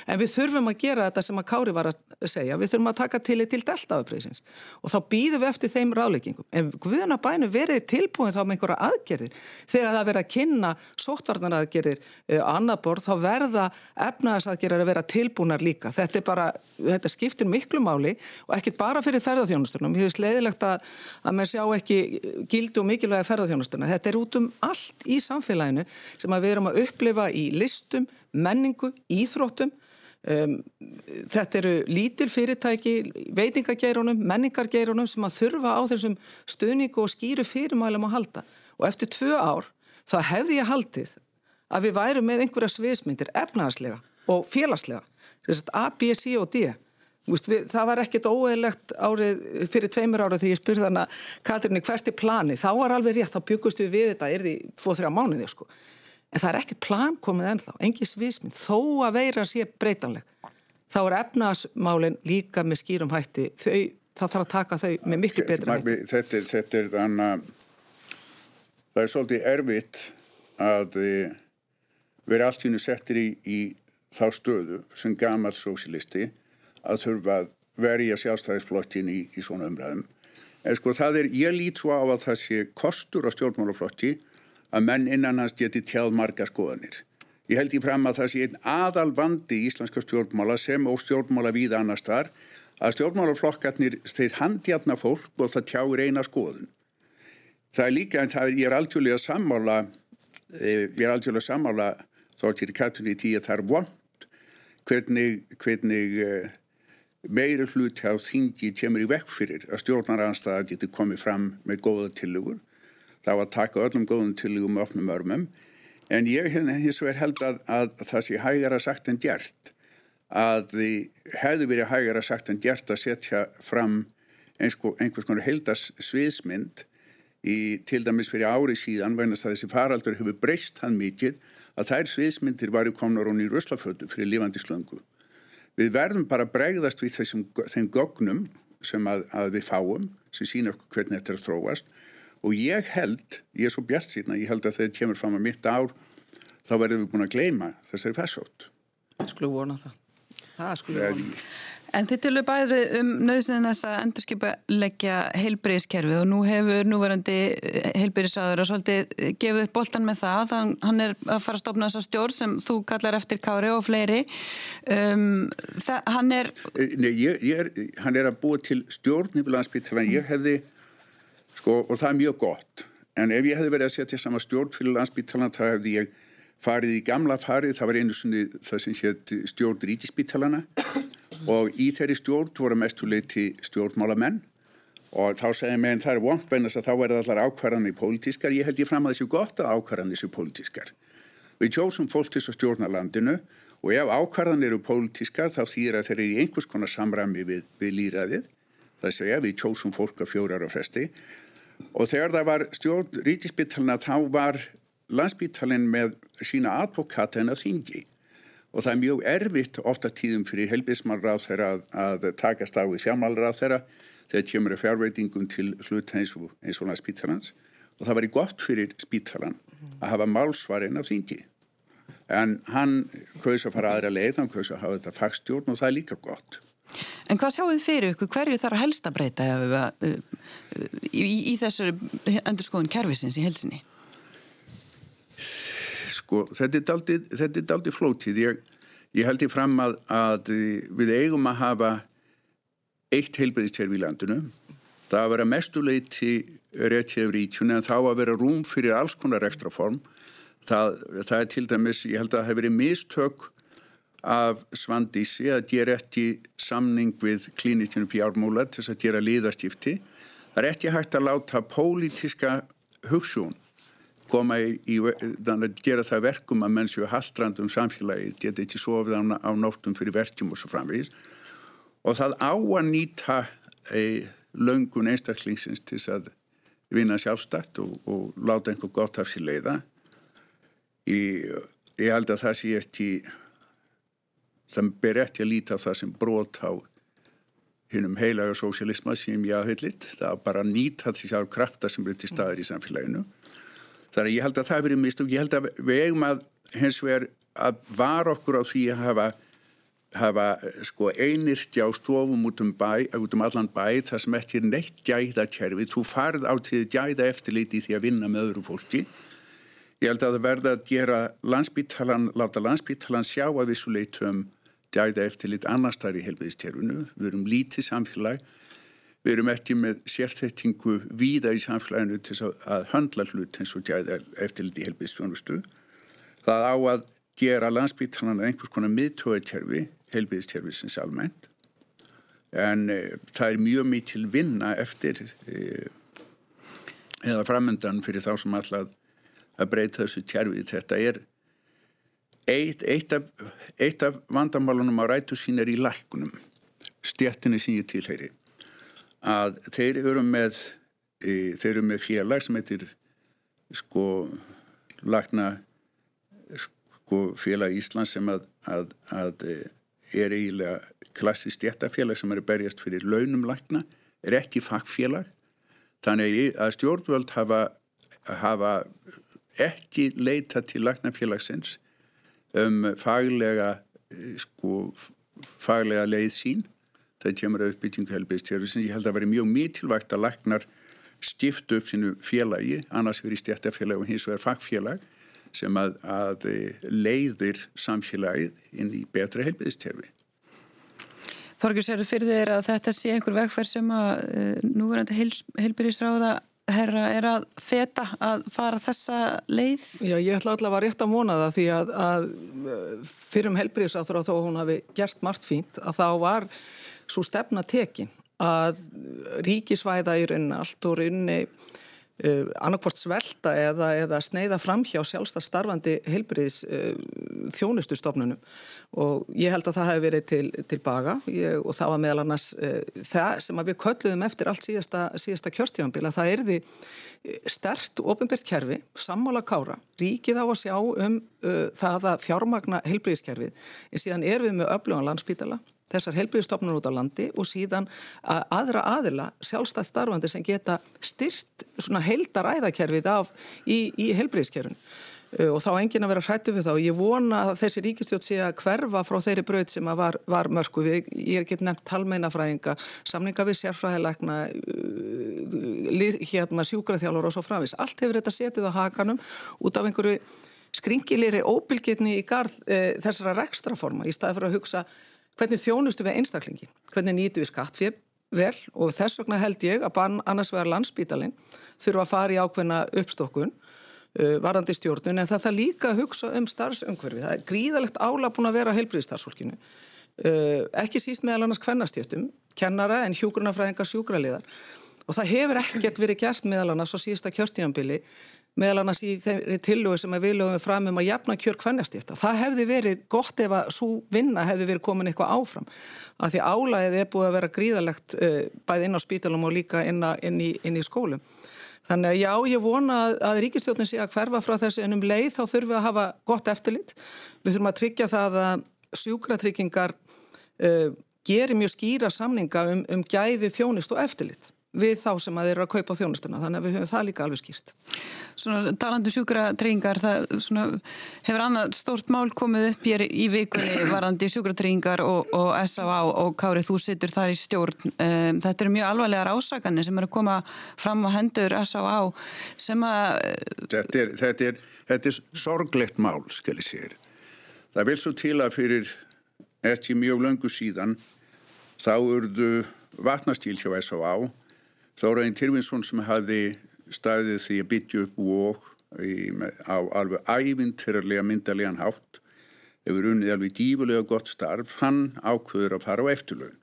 En við þurfum að gera þetta sem að Kári var að segja. Við þurfum að taka til til deltaafpriðsins. Og þá býðum við eftir þeim ráleggingum. En guðuna bænu verið tilbúin þá með einhverja aðgerðir. Þegar það verið að kynna sóttvarnar aðgerðir uh, annað borð, þá verða efnaðasaðgerðir að vera tilbúnar líka. Þetta, bara, þetta skiptir miklu máli og ekki bara fyrir ferðarþjónustunum. Að, að allt í samfélaginu sem við erum að upplifa í listum, menningu, íþróttum. Um, þetta eru lítil fyrirtæki, veitingageirunum, menningargeirunum sem að þurfa á þessum stöningu og skýru fyrirmælum að halda. Og eftir tvö ár þá hefði ég haldið að við værum með einhverja sviðsmyndir efnaðarslega og félagslega. A, B, C og D Vist, við, það var ekkert óeðlegt árið fyrir tveimur árið þegar ég spurði þannig að Katrinni hvert er plani, þá var alveg rétt þá byggust við við þetta, er því fóð þrjá mánuði sko. en það er ekkert plan komið ennþá engi svisminn, þó að veira sé breytanleg, þá er efnaðasmálinn líka með skýrum hætti þau, það þarf að taka þau með miklu betra hætti. Þetta þetta er þannig að það er svolítið erfitt að verið allt í hennu settir í, í þá stöðu sem gammal sósilisti að þurfa að verja sjálfstæðisflokkin í, í svona umræðum. En sko það er, ég lít svo á að það sé kostur á stjórnmálaflokki að menn innan hans geti tjáð marga skoðanir. Ég held í fram að það sé einn aðal vandi í íslenska stjórnmála sem og stjórnmála við annars þar að stjórnmálaflokkarnir þeir handjafna fólk og það tjáir eina skoðun. Það er líka en það er, ég er aldjúlega sammála, eh, ég er aldjúlega sammála þá til kattunni tíu að það er vond hvernig, hvernig eh, meiri hluti á þingi kemur í vekk fyrir að stjórnaranstæða getur komið fram með góða tillögur. Það var að taka öllum góðum tillögum og opnum örmum En ég hins vegar held að, að það sé hægara sagt en gert að þið hefðu verið hægara sagt en gert að setja fram einhvers konar heldas sviðsmynd í til dæmis fyrir ári síðan vegna að þessi faraldur hefur breyst hann mikið að þær sviðsmyndir varu komnar hún í Ruslafötu fyrir lifandi slöngu. Við verðum bara bregðast við þessum, þeim gögnum sem að, að við fáum sem sína okkur hvernig þetta er að þróast. Og ég held, ég er svo bjart síðan ég held að þegar kemur fram að mitt ár þá verðum við búin að gleima þessari fessótt Skulum vona það. Það skulum vona En þið tilur bæði um nöðsinn þess að endurskipa leggja heilbríðiskerfið og nú hefur núverandi heilbríðisáður að svolítið gefið upp boltan með það. Þannig hann er að fara að stopna þessa stjórn sem þú kallar eftir Kári og fleiri. Um, það, hann er Nei, ég, ég er, hann er að búa til stjórn landsbytt þannig að ég hefði sko, og það er mjög gott. En ef ég hefði verið að setja saman stjórn fyrir landsbyttalan þá hefði ég farið í gamla farið, það var einu svonni það sem hétt stjórn ríkispittalana og í þeirri stjórn voru mestuleiti stjórnmálamenn. Og þá segja mér en það er vondt vennast að þá verða allar ákvarðanir pólitískar, ég held ég fram að þessu gott að ákvarðanir séu pólitískar. Við tjóðsum fólk til þessu stjórnalandinu og ef ákvarðanir eru pólitískar þá þýr að þeir eru í einhvers konar samrami við, við líraðið, það segja við tjóðsum fólk á fjórar og fresti. Og þegar það var stjórn rítispítalina þá var landsbítalinn með sína advokata en að þingi og það er mjög erfitt ofta tíðum fyrir helbismannráð þeirra að, að takast á í fjármálráð þeirra þegar kemur fjárveitingum til hlut eins og, eins og landsbítalans og það var í gott fyrir spítalan að hafa málsvarinn af þingi en hann kaus að fara aðra leið, hann kaus að hafa þetta fagstjórn og það er líka gott En hvað sjáu þið fyrir ykkur? Hverju þarf að helsta breyta uh, í, í þessu endurskóðun kervisins í helsinni? Sko, þetta er daldi flótið. Ég, ég held ég fram að, að við eigum að hafa eitt heilbæðiskerfi í landinu. Það að vera mestuleiti rétt hefur ítjunni en þá að vera rúm fyrir alls konar ekstra form. Það, það er til dæmis, ég held að það hefur verið mistök af Svandísi að gera ekki samning við klínikinu Pjármúla til að gera liðastifti. Það er ekki hægt að láta pólitiska hugsun koma í, í þannig að gera það verkum að menn séu haldrandum samfélagi, geta ekki sofið á, á nóttum fyrir verkjum og svo framvís og það á að nýta e, löngun einstaklingsins til að vinna sjálfstætt og, og láta einhver gott af sér leiða. Ég, ég held að það sé ekki það ber ekki að líta það sem brot á hinnum heilaga sósialisma sem ég aðhullit það bara nýta þessi á krafta sem er til staðir í samfélaginu þar að ég held að það verið mist og ég held að við eigum að hens vegar að var okkur á því að hafa, hafa sko einirstjá stofum út um, bæ, út um allan bæ þar sem ekki er neitt gæða kjærfi þú farð á til gæða eftirliti því að vinna með öðru fólki. Ég held að það verða að gera landsbítalan, láta landsbítalan sjá að við svo leitum gæða eftir lit annars þar í helbiðistjærfinu. Við erum lítið samfélag, við erum ekki með sérþettingu víða í samfélaginu til að handla hlut eins og gæða eftir lit í helbiðistjónustu. Það á að gera landsbyttalan einhvers konar miðtóðatjærfi, helbiðistjærfi sem almennt. En e, það er mjög mikil vinna eftir e, eða framöndan fyrir þá sem alltaf að breyta þessu tjærfi. Þetta er Eitt, eitt, af, eitt af vandamálunum á rætu sín er í lækunum, stjættinni sem ég tilheyri, að þeir eru með, e, þeir eru með félag sem heitir sko lagna sko félag Íslands sem að, að, að e, er eiginlega klassi stjættafélag sem eru berjast fyrir launum lagna, er ekki fagfélag, þannig að stjórnvöld hafa, hafa ekki leita til lagnafélagsins um faglega eh, sko, faglega leið sín það kemur að uppbyggingu helbiðstjörfi sem ég held að veri mjög mítilvægt að læknar stiftu upp sínu félagi annars verið stjættafélag og hins vegar fagfélag sem að, að eh, leiðir samfélagið inn í betra helbiðstjörfi Þorgjur sér fyrir þér að þetta sé einhver vegferð sem að uh, núverandi heilbyrjisráða herra er að feta að fara þessa leið? Já, ég ætla allavega rétt að vona það því að, að fyrir um helbriðsáþur á þó hún hafi gert margt fínt að þá var svo stefna tekin að ríkisvæða í rauninni allt og rauninni Uh, annarkvort svelta eða, eða sneiða fram hjá sjálfstað starfandi heilbriðs uh, þjónustustofnunum. Og ég held að það hefði verið til, til baga ég, og það var meðal annars uh, það sem við kölluðum eftir allt síðasta, síðasta kjörtjónbíla, það erði stert og ofinbært kerfi, sammála kára, ríkið á að sjá um það að fjármagna heilbriðskerfið en síðan er við með öflugan landsbítala þessar helbriðstofnur út á landi og síðan aðra aðila sjálfstæð starfandi sem geta styrt svona heldar æðakerfið af í, í helbriðskerfun og þá engin að vera hrættu við þá. Og ég vona að þessi ríkistjótt sé að hverfa frá þeirri braut sem var, var mörku við, ég er gett nefnt talmeinafræðinga samninga við sérfræðilegna hérna sjúkraþjálfur og svo framvis allt hefur þetta setið á hakanum út af einhverju skringilegri óbylgitni í garð e, þessara rekstraforma í staði fyrir að hugsa hvernig þjónustu við einstaklingi, hvernig nýtu við skattfjöf vel og þess vegna held ég að bann annars vegar landsbítalinn þurfa að fara í ákveðna uppstokkun varandi stjórnun en það það líka að hugsa um starfsumhverfi. Það er gríðalegt ála búin að vera á heilbríðstarfsfólkinu. Uh, ekki síst meðal annars kvennastjöftum, kennara en hjúgrunafræðingar sjúkraliðar og það hefur ekkert verið gert meðal annars á síðasta kjörtíðanbili meðal annars í þeirri tillögu sem við lögum fram um að jafna kjör kvennastífta. Það hefði verið gott ef að svo vinna hefði verið komin eitthvað áfram. Af því álæðið er búið að vera gríðalegt uh, bæð inn á spítalum og líka inn, inn, í, í skólum. Þannig að já, ég vona að, að ríkistjóðin sé að hverfa frá þessu en um leið þá þurfum við að hafa gott eftirlit. Við þurfum að tryggja það að sjúkratryggingar uh, gerir mjög skýra samninga um, um gæði þjónist og eftirlit við þá sem að þeir eru að kaupa þjónustuna þannig að við höfum það líka alveg skýrt Svona talandu um sjúkratreyingar það svona, hefur annað stórt mál komið upp hér í vikunni varandi sjúkratreyingar og, og S.A.A. og Kári þú sittur þar í stjórn um, þetta eru mjög alvarlegar ásakanir sem eru að koma fram á hendur S.A.A. sem að þetta er, þetta, er, þetta er sorglegt mál skal ég segja það vil svo til að fyrir eftir mjög löngu síðan þá urðu vatnastíl hjá S.A.A. Þóraðin Tyrfinsson sem hafði staðið því að bytja upp og í, á alveg ævintyrlega myndarlegan hátt hefur unnið alveg dífulega gott starf. Hann ákveður að fara á eftirlaun.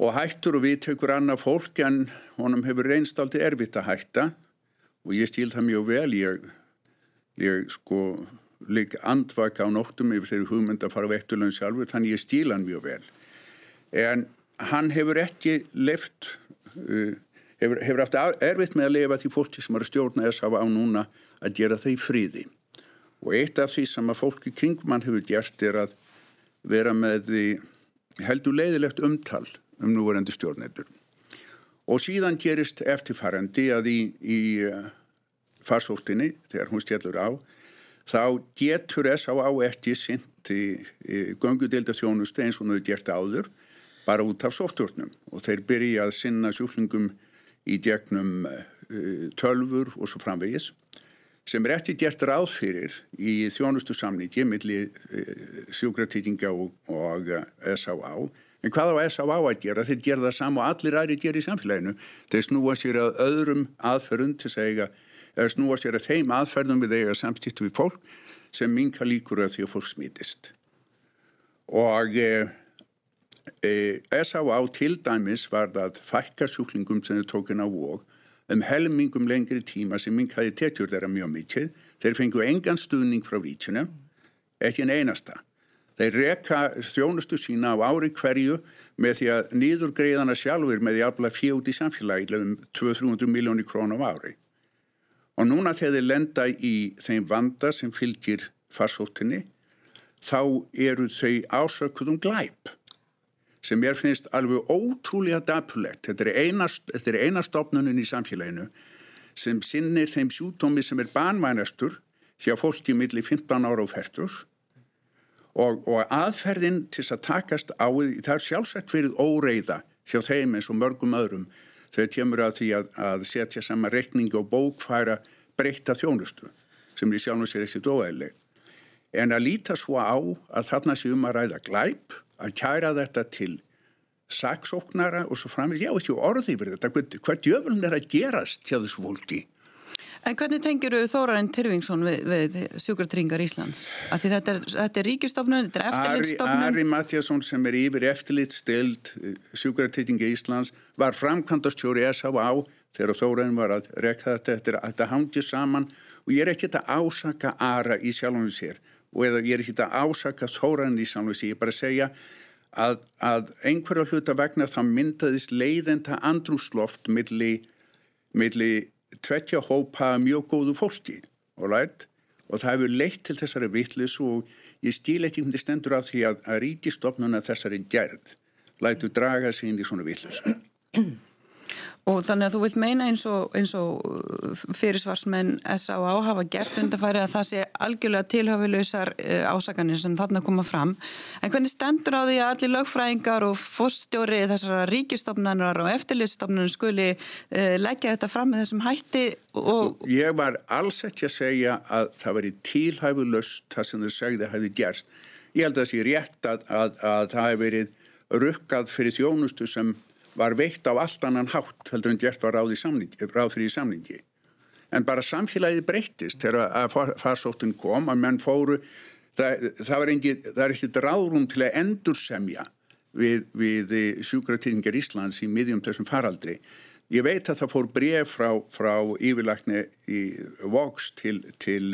Og hættur og við tekur annað fólk en honum hefur reynst aldrei erfitt að hætta. Og ég stíl það mjög vel. Ég, ég sko líka andvaka á nóttum yfir þeirri hugmynd að fara á eftirlaun sjálfur þannig ég stíl hann mjög vel. En hann hefur ekki left hefur, hefur haft erfitt með að lifa því fólki sem eru stjórna þess að á núna að gera það í fríði og eitt af því sem að fólki kringmann hefur gert er að vera með heldur leiðilegt umtal um núverandi stjórnættur og síðan gerist eftirfærandi að í, í uh, farsóttinni þegar hún stjálfur á þá getur á eftir sint í, í göngudelda þjónustu eins og hún hefur gert áður bara út af sótturnum og þeir byrja að sinna sjúklingum í gegnum uh, tölfur og svo framvegis sem er eftir gert ráð fyrir í þjónustu samningi millir uh, sjúkratýtinga og, og uh, S.A.A. En hvað á S.A.A. að gera? Þeir gera það saman og allir aðri gera í samfélaginu. Þeir snúa sér að öðrum aðferðum til segja, eða snúa sér að þeim aðferðum við eiga samstýttu við fólk sem minka líkur að því að fólk smítist. Og E, S.A.A. til dæmis var það fækka sjúklingum sem þau tókin á vóg um helmingum lengri tíma sem minn hæði tekjur þeirra mjög mikið. Þeir fengu engan stuðning frá vítjuna, ekki en einasta. Þeir reka þjónustu sína á ári hverju með því að nýður greiðana sjálfur með því að afla fjóð í samfélagi um 200-300 miljónir krón á ári. Og núna þegar þeir lenda í þeim vanda sem fylgir farsóttinni, þá eru þau ásökuðum glæp sem ég finnst alveg ótrúlega dapulegt. Þetta er eina, þetta er eina stopnunum í samfélaginu sem sinnir þeim sjútómi sem er banvænastur hjá fólki millir 15 ára og færtus og, og aðferðin til að takast á það er sjálfsagt fyrir óreiða hjá þeim eins og mörgum öðrum þegar kemur að því að, að setja saman reikningi og bókfæra breyta þjónustu sem er sjálfum sér ekkert óæðileg. En að líta svo á að þarna sé um að ræða glæp, að kæra þetta til saksóknara og svo framins, já, ekki orði yfir þetta, hvað, hvað djöfuln er að gerast hjá þessu fólki? En hvernig tengir þú Þórarinn Tyrfingsson við, við sjúkartringar Íslands? Af því þetta er, þetta er ríkistofnun, þetta er eftirlitstofnun. Ari, Ari Matjasson sem er yfir eftirlitstild eh, sjúkartringa Íslands var framkvæmdastjóri S.A.A. þegar Þórarinn var að rekka þetta eftir að þetta hangi saman og ég er ekki að ásaka Ara í sjálfum sér og eða ég er ekki að ásaka Þórarinn í sér, ég er bara að segja að, að einhverja hluta vegna þá myndaðist leiðenda andrúsloft milli, milli tvettja hópa mjög góðu fólki right? og það hefur leitt til þessari vittlis og ég stíl ekki hvernig stendur á því að, að ríkistofnuna þessari gerð lætu draga sig inn í svona vittlis Og þannig að þú vilt meina eins og, og uh, fyrirsvarsmenn S.A.A. hafa gert undarfæri að það sé algjörlega tilhöfuleysar uh, ásakanir sem þarna koma fram. En hvernig stendur á því að allir lögfræðingar og fórstjóri þessara ríkistofnanar og eftirlitstofnanar skuli uh, leggja þetta fram með þessum hætti? Og... Ég var alls ekki að segja að það veri tilhæfulöst það sem þau segði hefði gerst. Ég held að það sé rétt að, að, að það hefði verið rukkað fyrir þjónustu sem var veitt á allt annan hátt heldur en gert var ráð, samningi, ráð fyrir í samningi. En bara samfélagið breyttist þegar að farsóttin kom að menn fóru, það, það, engi, það er ekkert ráðrum til að endursemja við, við sjúkratýringar Íslands í miðjum þessum faraldri. Ég veit að það fór bref frá, frá yfirlagni í Vox til, til,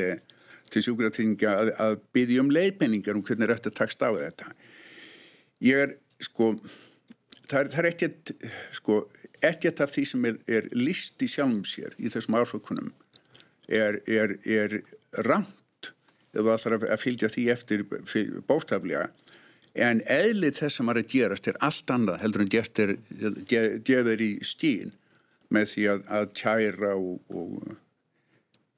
til sjúkratýringa að, að byggja um leiðmenningar um hvernig þetta takst á þetta. Ég er sko það það er ekkert sko, ekkert af því sem er, er list í sjálfum sér í þessum ásökunum er, er, er ramt eða það þarf að fylgja því eftir bóstaflega en eðlið þess sem er að gerast er allt annað heldur en gert er gefur í stín með því að, að tjæra og, og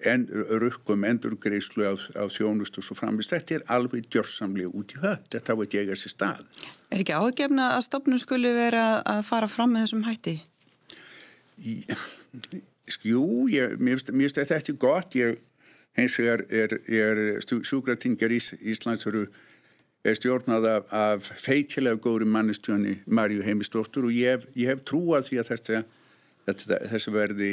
en, rukkum endurgreyslu af, af þjónust og svo framist. Þetta er alveg djórsamlega út í höfn. Þetta var ekki eiga sér stað. Er ekki ágefna að stopnum skulle vera að fara fram með þessum hætti? Jú, ég, mér finnst þetta ekki gott. Ég, hins vegar er, er, er sjúkratingar Ís, Íslands eru er stjórnað af, af feitilega góðri mannistjóni Marju Heimistóttur og ég hef, ég hef trúað því að þetta, þetta, þetta verði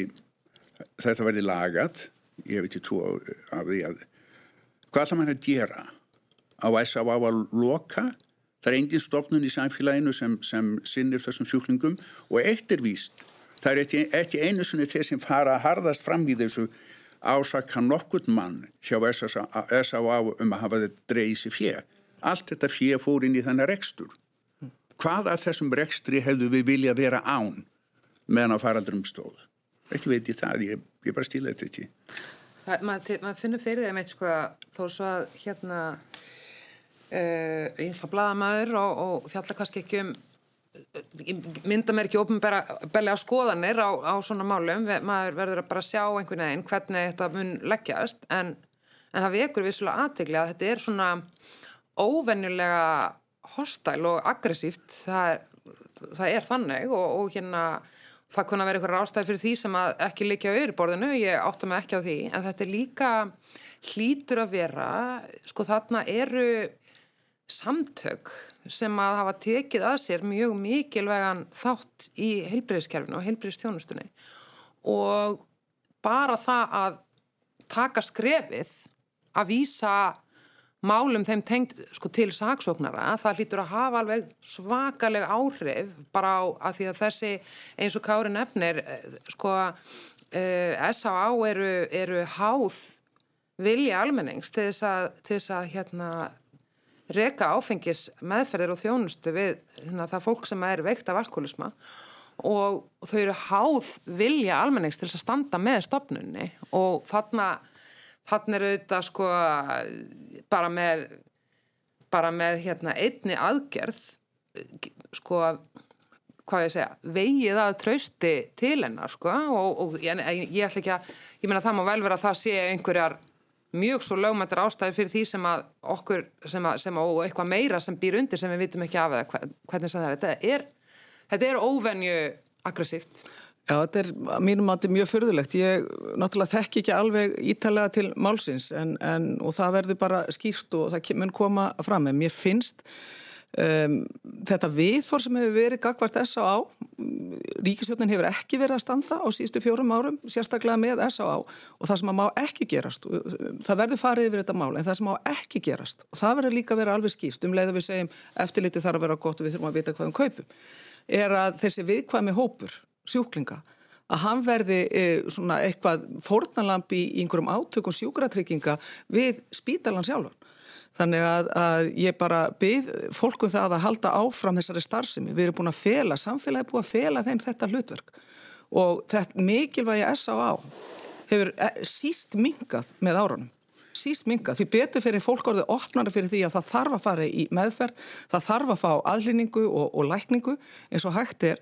þetta verði lagat ég hef ekki trú af því að hvað það mann að gera á S.A.A. að loka það er engin stofnun í samfélaginu sem, sem sinnir þessum sjúklingum og eitt er víst það er ekki, ekki einu sinni þeir sem fara að harðast fram í þessu ásaka nokkurt mann hjá S.A.A. um að hafa þetta dreyið sér fjö allt þetta fjö fór inn í þennar rekstur hvað af þessum rekstri hefðu við vilja vera án meðan á faraldrum stóð ekki veit ég það, ég, ég bara stíla þetta ekki. Maður, maður finnur fyrir þeim eitt sko þó svo að hérna uh, ég ætla að blaða maður og, og fjalla kannski ekki um mynda mér ekki ofnbælega skoðanir á, á svona málum. Maður verður að bara sjá einhvern veginn hvernig þetta mun leggjast. En, en það vekur svolítið aðtegli að þetta er svona óvenjulega hostæl og aggressíft. Það, það er þannig og, og hérna það kunna vera einhverja ástæði fyrir því sem ekki líka á yfirborðinu, ég átta mig ekki á því. En þetta er líka hlítur að vera, sko þarna eru samtök sem að hafa tekið að sér mjög mikilvegan þátt í heilbreyðiskerfinu og heilbreyðistjónustunni og bara það að taka skrefið að vísa málum þeim tengt sko, til saksóknara, það hlýtur að hafa alveg svakalega áhrif bara á að því að þessi eins og Kári nefnir eh, sko eh, S.A.A. eru, eru háð vilja almennings til þess að, til þess að hérna reka áfengis meðferðir og þjónustu við hérna, það fólk sem er veikt af alkoholisma og þau eru háð vilja almennings til þess að standa með stopnunni og þarna Þannig er auðvitað sko bara með, bara með hérna, einni aðgerð sko hvað ég segja, vegið að trausti til hennar sko og, og ég, ég ætla ekki að, ég menna það má vel vera að það sé einhverjar mjög svo lögmættar ástæði fyrir því sem að okkur, sem að, sem að, og eitthvað meira sem býr undir sem við vitum ekki af eða hvernig það er. Þetta er, þetta er óvenju aggressíft. Já, þetta er mínum að þetta er mjög förðulegt. Ég náttúrulega þekk ekki alveg ítalega til málsins en, en, og það verður bara skýrt og það mun koma fram. En mér finnst Um, þetta viðfór sem hefur verið gagvart S.A.A. Ríkisjónin hefur ekki verið að standa á síðustu fjórum árum sérstaklega með S.A.A. og það sem má ekki gerast það verður farið yfir þetta mál en það sem má ekki gerast og það verður líka að vera alveg skýrt um leið að við segjum eftirliti þarf að vera gott og við þurfum að vita hvað um kaupum er að þessi viðkvæmi hópur sjúklinga að hann verði e, svona eitthvað fórnalampi í einhverjum átökum sjúkratrygginga við spítalan sjálfan Þannig að, að ég bara byrð fólku um það að halda áfram þessari starfsemi. Við erum búin að fela, samfélagi er búin að fela þeim þetta hlutverk og þetta mikilvægi S.A.A. hefur eh, síst mingað með árunum. Síst mingað. Því betur fyrir fólk orðið opnara fyrir því að það þarf að fara í meðferð, það þarf að fá aðlýningu og, og lækningu eins og hægt er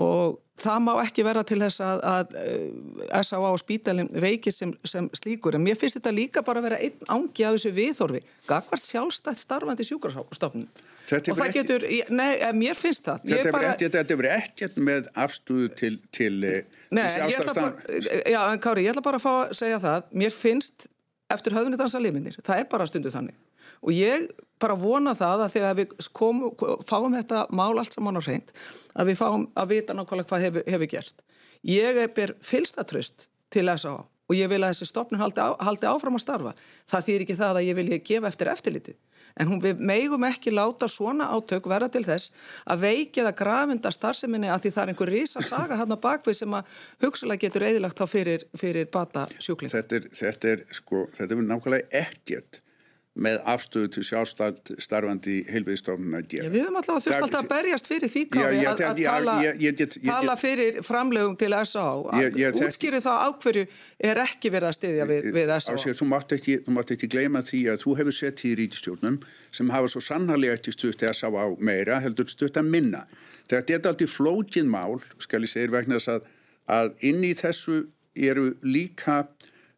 og það má ekki vera til þess að, að eh, S.A.A. og spítalinn veikist sem, sem slíkur. En mér finnst þetta líka bara að vera einn ángi af þessu viðþorfi gagvart sjálfstætt starfandi sjúkarstofnun og það getur, nei, eh, mér finnst það. Þetta bara... hefur ekkert með afstúðu til, til, eh, til sjálfstætt Já, en Kári, ég ætla bara að fá að segja það. Mér finnst eftir höfðunni dansa liminir, það er bara stundu þannig og ég bara vona það að þegar við komu, fáum þetta mál allt saman á hreint að við fáum að vita nákvæmlega hvað hefur, hefur gerst. Ég er ber fylstatröst til S.A. og ég vil að þessi stopnum haldi, á, haldi áfram að starfa. Það þýr ekki það að ég vilja gefa eftir eftirlitið. En hún, við meigum ekki láta svona átök verða til þess að veikið að grafinda starfseminni að því það er einhver risa saga hann á bakvið sem að hugsalega getur eðilagt þá fyrir, fyrir bata sjúkling. Þetta er, þetta er, sko, þetta er nákvæmlega ekkert með afstöðu til sjálfstætt starfandi heilviðstofnum að gera. Já, við höfum alltaf þurft alltaf að berjast fyrir því kári að, tala, ég, ég, ég, tala fyrir framlegum til S.A. Útskýri þá ákverju er ekki verið að styðja við, við S.A. Þú mátt ekki, ekki gleyma því að þú hefur sett í rítistjórnum sem hafa svo sannarlega ekki stutt S.A. meira heldur stutt að minna. Þetta er alltaf flókin mál, skal ég segja vegna þess að, að inn í þessu eru líka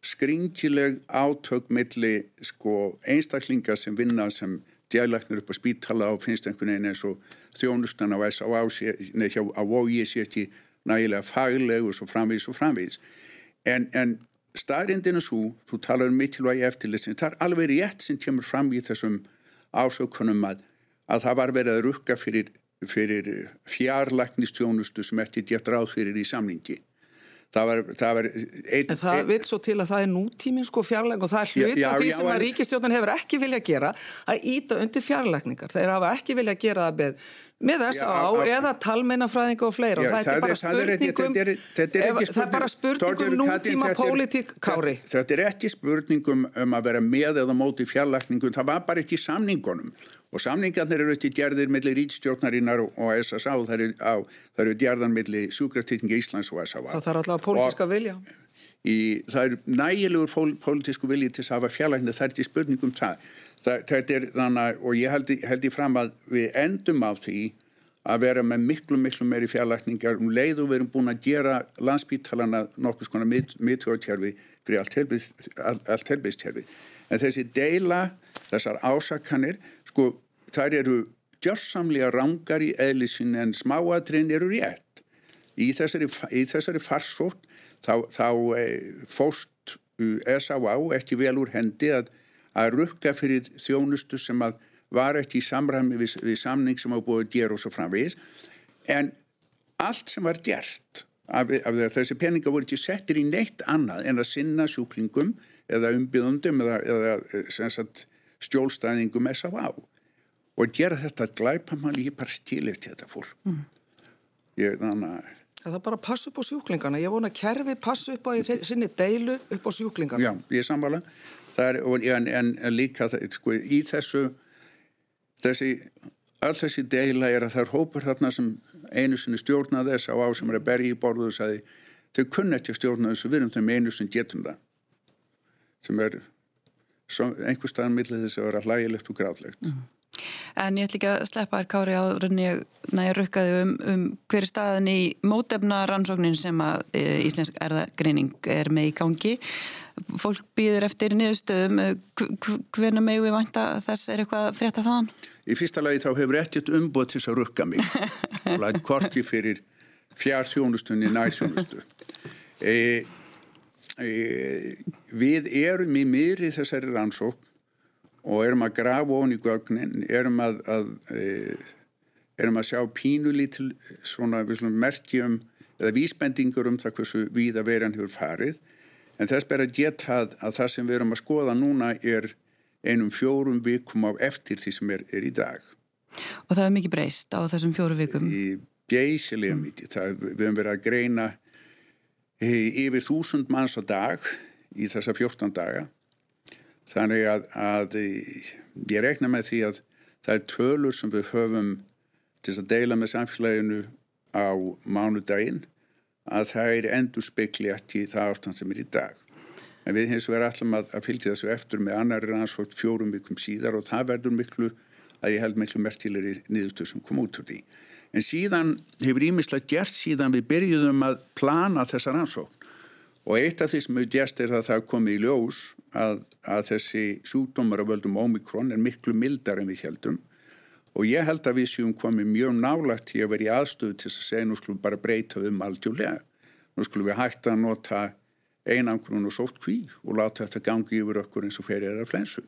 skringileg átök milli sko, einstaklingar sem vinna sem djælæknir upp á spítala og finnst einhvern veginn eins og þjónustan á S.A. á vogi sé ekki nægilega fagleg og svo framvís og framvís en, en staðrindinu svo, þú talar um mittilvægi eftirlistin, það er alveg rétt sem kemur fram í þessum ásökunum að, að það var verið að rukka fyrir, fyrir fjarlæknistjónustu sem eftir gett ráð fyrir í samningi það var, það var ein, en það ein, vil svo til að það er nútíminn sko fjarlægning og það er hlut af því já, sem að ríkistjóðan hefur ekki vilja að gera að íta undir fjarlægningar. Þeir hafa ekki vilja að gera það með með þess á eða talmennafræðinga og fleira. Já, og það, það er bara spurningum það er bara spurningum nútíma pólitík kári. þetta er ekki spurningum um að vera með eða móti fjarlækningum, það var bara ekki samningunum. Og samningarnir eru ekki gerðir millir rítstjórnarinnar og SSA það eru, gerðan millir sjúkraftettingi Íslands og SSA það þarf alltaf pólitíska vilja í, það er nægilegur pólitísku vilji til að hafa fjarlækning það er ekki spurningum það þetta er þannig og ég held, held í fram að við endum á því að vera með miklu, miklu meiri fjarlækningar um leið og við erum búin að gera landsbítalana nokkus konar miðtjóðtjærfi fyrir allt helbistjærfi. En þessi deila, þessar ásakanir, sko, þær eru gjörsamlega rángar í eðlisin en smáatrinn eru rétt. Í þessari, þessari farsótt þá, þá e, fóst S.A.A. ekki vel úr hendi að að rukka fyrir þjónustu sem að var ekki í samræmi við, við samning sem á búið gera og svo framvegis en allt sem var gert af, af þessi peninga voru ekki settir í neitt annað en að sinna sjúklingum eða umbyðundum eða, eða sagt, stjólstæðingum á og gera þetta glæpa mann ég bara stílist þetta fólk mm. ég þannig að Það er bara að passa upp á sjúklingana. Ég vona að kerfi passa upp á sinni deilu upp á sjúklingana. Já, ég samvala er, en, en, en líka sko, í þessu þessi, all þessi deila er að það er hópur þarna sem einu sinni stjórna þess á á sem er að berja í borðu og sagði þau kunna ekki að stjórna þessu við erum þeim einu sem getum það sem er einhver staðan millið þess að vera hlægilegt og gráðlegt mm. En ég ætl ekki að sleppa þér kári á rauninni næri rukkaði um, um hverju staðin í mótefna rannsóknin sem að e, Íslensk erðagreining er með í gangi fólk býður eftir niðurstöðum, hvernig megum við vanta þess er eitthvað frétta þaðan? Í fyrsta lagi þá hefur ekkert umbúið til þess að rukka mig lætt korti fyrir fjár þjónustunni nær þjónustu. E, e, við erum í miðri þessari rannsók og erum að grafa ofn í gögnin, erum að, að, e, erum að sjá pínulítil svona merkjum eða vísbendingur um það hversu víða veran hefur farið en þess ber að geta að, að það sem við erum að skoða núna er einum fjórum vikum á eftir því sem er, er í dag. Og það er mikið breyst á þessum fjórum vikum? Í geysilega mikið. Það, við höfum verið að greina yfir þúsund manns á dag í þessa 14 daga. Þannig að, að ég rekna með því að það er tölur sem við höfum til að deila með samfélaginu á mánudaginn að það er endur spekli ekki það ástand sem er í dag. En við hins vegar allum að, að fylgja þessu eftir með annari rannsótt fjórum vikum síðar og það verður miklu að ég held miklu mertilegri niðurstöð sem kom út úr því. En síðan hefur ímislega gert síðan við byrjuðum að plana þessa rannsókn og eitt af því sem hefur gert er að það komi í ljós að, að þessi sjúkdómar af völdum Omikron er miklu mildar en við heldum og ég held að við séum komið mjög nálagt í að vera í aðstöðu til að segja nú skulum bara breyta um aldjúlega. Nú skulum við hætta að nota einangrun og sótt kví og láta þetta gangi yfir okkur eins og fyrir að flensu.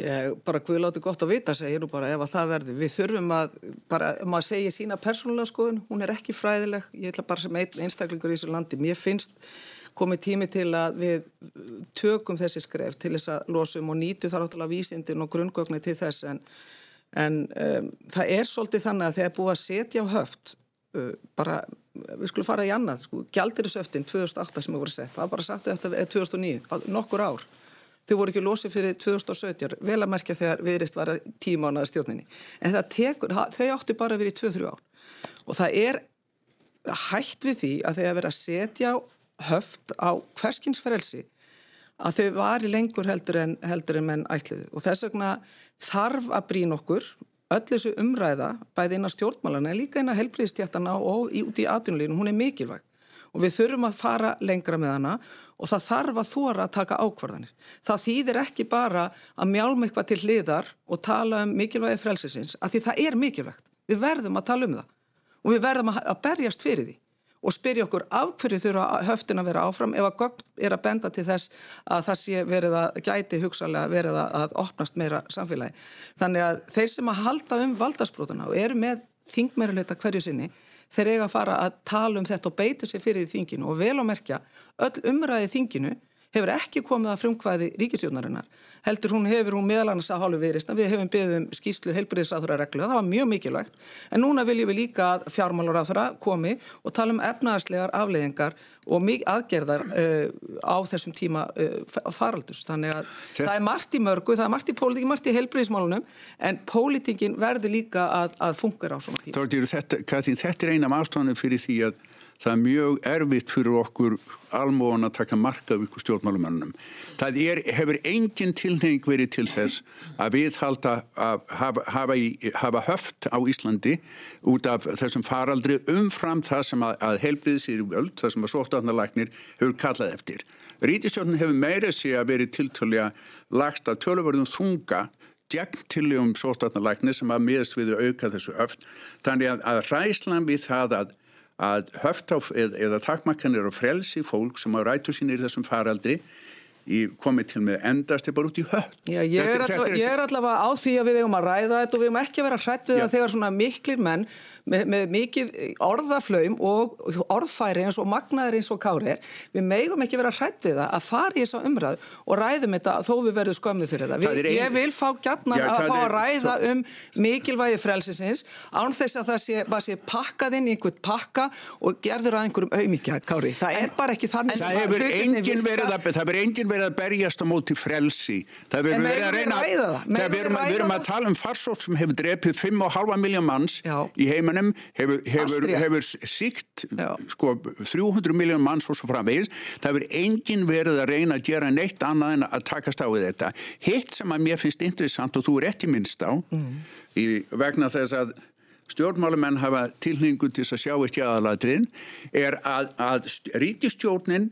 Ég bara hvað láti gott að vita segja nú bara ef að það verður. Við þurfum að bara, maður segja sína persónulega skoðun, hún er ekki fræðileg, ég ætla bara sem einstaklingur í þessu landi. Mér finnst komið tími til að við tökum þessi skref til þess að losum og nýtu þar áttalega vísindin og grunngögni til þess. En en um, það er svolítið þannig að þegar búið að setja á höft uh, bara, við skulum fara í annað sko, gjaldirisöftin 2008 sem við vorum sett það var bara sagt eftir 2009 nokkur ár, þau voru ekki losið fyrir 2017, vel að merkja þegar viðrist var tíma ánaða stjórninni. En tekur, þau átti bara að vera í 2-3 ár. Og það er hægt við því að þegar verið að setja höft á hverskinsferelsi að þau var í lengur heldur en, heldur en menn ætliði og þess vegna þarf að brín okkur öll þessu umræða bæði inn á stjórnmálana en líka inn á helbriðstjættana og í, út í atvinnulínu, hún er mikilvæg og við þurfum að fara lengra með hana og það þarf að þóra að taka ákvarðanir. Það þýðir ekki bara að mjálma eitthvað til hliðar og tala um mikilvægi frelsisins, af því það er mikilvægt. Við verðum að tala um það og við verðum að berjast fyrir því og spyrja okkur af hverju þurfa höftin að vera áfram ef að gögn er að benda til þess að það sé verið að gæti hugsalega verið að opnast meira samfélagi. Þannig að þeir sem að halda um valdarsbrótuna og eru með þingmeiruleta hverju sinni, þeir eiga að fara að tala um þetta og beita sér fyrir þinginu og vel á merkja öll umræði þinginu hefur ekki komið að frumkvæði ríkisjónarinnar heldur hún hefur hún meðal annars að hálfu viðrist við hefum beðum skýslu heilbriðisáþurra reglu það var mjög mikilvægt. En núna viljum við líka að fjármálaráþurra komi og tala um efnaðarslegar afleiðingar og mikið aðgerðar uh, á þessum tíma uh, faraldus þannig að Þe... það er margt í mörgu það er margt í pólitíki, margt í heilbriðismálunum en pólitíkin verður líka að, að funka á svona tíma. Þordir, þetta, þetta er eina af ástofnum fyrir því að það er mjög erfitt fyrir okkur almóðan að taka marka af ykkur stjórnmálumannum. Það er, hefur engin tilnefing verið til þess að við halda að hafa, hafa, hafa höft á Íslandi út af þessum faraldri umfram það sem að, að helbriði sér í völd, það sem að sóttarnalæknir hefur kallað eftir. Rítistjórnum hefur meira sig að verið tiltölu að lagt að tölurverðum þunga gegn tillegum sóttarnalæknir sem að miðast við auka þessu höft. Þannig að, að ræslan við það að að höftáf eða, eða takmakkanir og frelsi fólk sem á rætu sínir þessum faraldri komið til með endast er bara út í höfn Já, ég, er er allavega á því að við hefum að ræða þetta og við hefum ekki að vera hrætt við það þegar svona miklir menn með, með mikið orðaflaum og orðfæri eins og magnaðir eins og kári er við meðum ekki vera hrætt við það að fara í þessa umræð og ræðum þetta þó við verðum skömmið fyrir það. Við, ein... Ég vil fá gætnan að fá að ræða svo... um mikilvægi frelsisins án þess að það sé, sé pakkað inn í einhvern pakka og gerður að einhverjum auðmikjað kári. Það er bara ekki þannig. Það hefur engin verið að, það engin verið að berjast á móti frelsi. Það hefur verið að reyna við erum að tala um farsótt sem hefur drepið 5,5 miljón manns Já. í heiminum, hefur, hefur, hefur síkt sko, 300 miljón manns og svo framvegis. Það hefur engin verið að reyna að gera neitt annað en að takast á þetta. Hitt sem að mér finnst interessant og þú er í minnst á mm. í vegna þess að stjórnmálumenn hafa tilningu til að sjá eitt jáðaladrin er að, að ríkistjórnin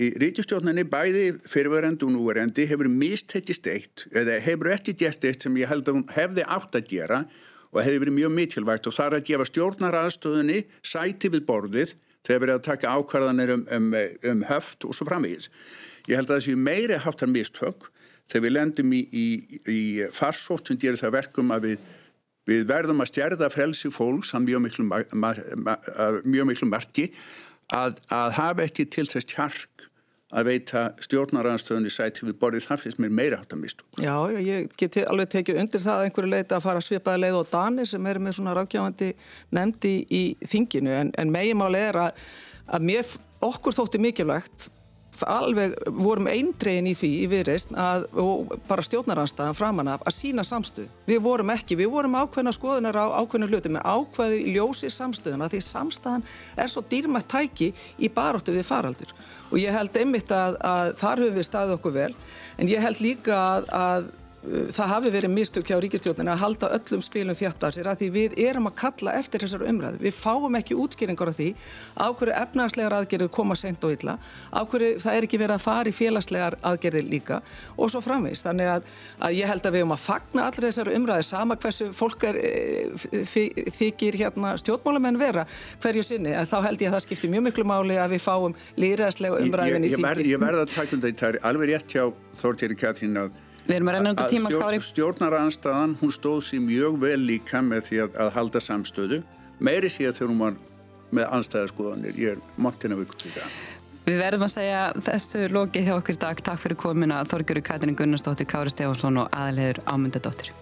í ríkistjórninni bæði fyrirverandi og núverendi hefur mistekist eitt eða hefur ekki gert eitt sem ég held að hún hefði átt að gera og hefði verið mjög mikilvægt og það er að gefa stjórnaraðstöðunni sæti við borðið þegar verið að taka ákvarðanir um, um, um höft og svo framvegis. Ég held að séu meiri háttar mistök þegar við lendum í, í, í farsótt sem gerir það verkum að við, við verðum að stjærða frelsi fólks hann mjög miklu, mjög miklu marki að, að hafa ekki til þess kjark að veita stjórnaranstöðunni sæti við borðið það finnst mér meira hægt að mistu. Já, ég get alveg tekið undir það að einhverju leita að fara að svipaði leið og Dani sem er með svona rákjáðandi nefndi í, þinginu en, en megimáli er að, að mér, okkur þótti mikilvægt alveg vorum eindregin í því í viðreist að bara stjórnaranstæðan framan af að sína samstuð. Við vorum ekki, við vorum ákveðna skoðunar á ákveðna hluti með ákveði ljósi samstuðuna því samstæðan er svo dýrmætt tæki í baróttu við faraldur og ég held einmitt að, að þar höfum við staðið okkur vel. En ég held líka að, að það hafi verið mistök hjá ríkistjóðin að halda öllum spilum þjátt af sér að því við erum að kalla eftir þessar umræðu. Við fáum ekki útskýringar af því á hverju efnagslegar aðgerðu koma sent og illa, á hverju það er ekki verið að fara í félagslegar aðgerði líka og svo framvegist. Þannig að, að ég held að við erum að fagna allir þessar umræðu sama hversu fólk er, e, þykir hérna, stjórnmálamenn vera hverju sinni. En þá held ég að það skiptir mjög miklu máli að við fáum líðræðslega umræðin í þingi. Að að Við erum að reyna undir tíma kári. Stjórnaranstaðan, hún stóð sér mjög vel líka með því að, að halda samstöðu. Meiri sé að þegar hún var með anstæðaskoðanir. Ég er montina vikur fyrir það. Við verðum að segja þessu lokið hjá okkur dag. Takk fyrir komina Þorgjörgur Katrin Gunnarsdóttir, Kári Stefánsson og aðalhegur Ámundadóttir.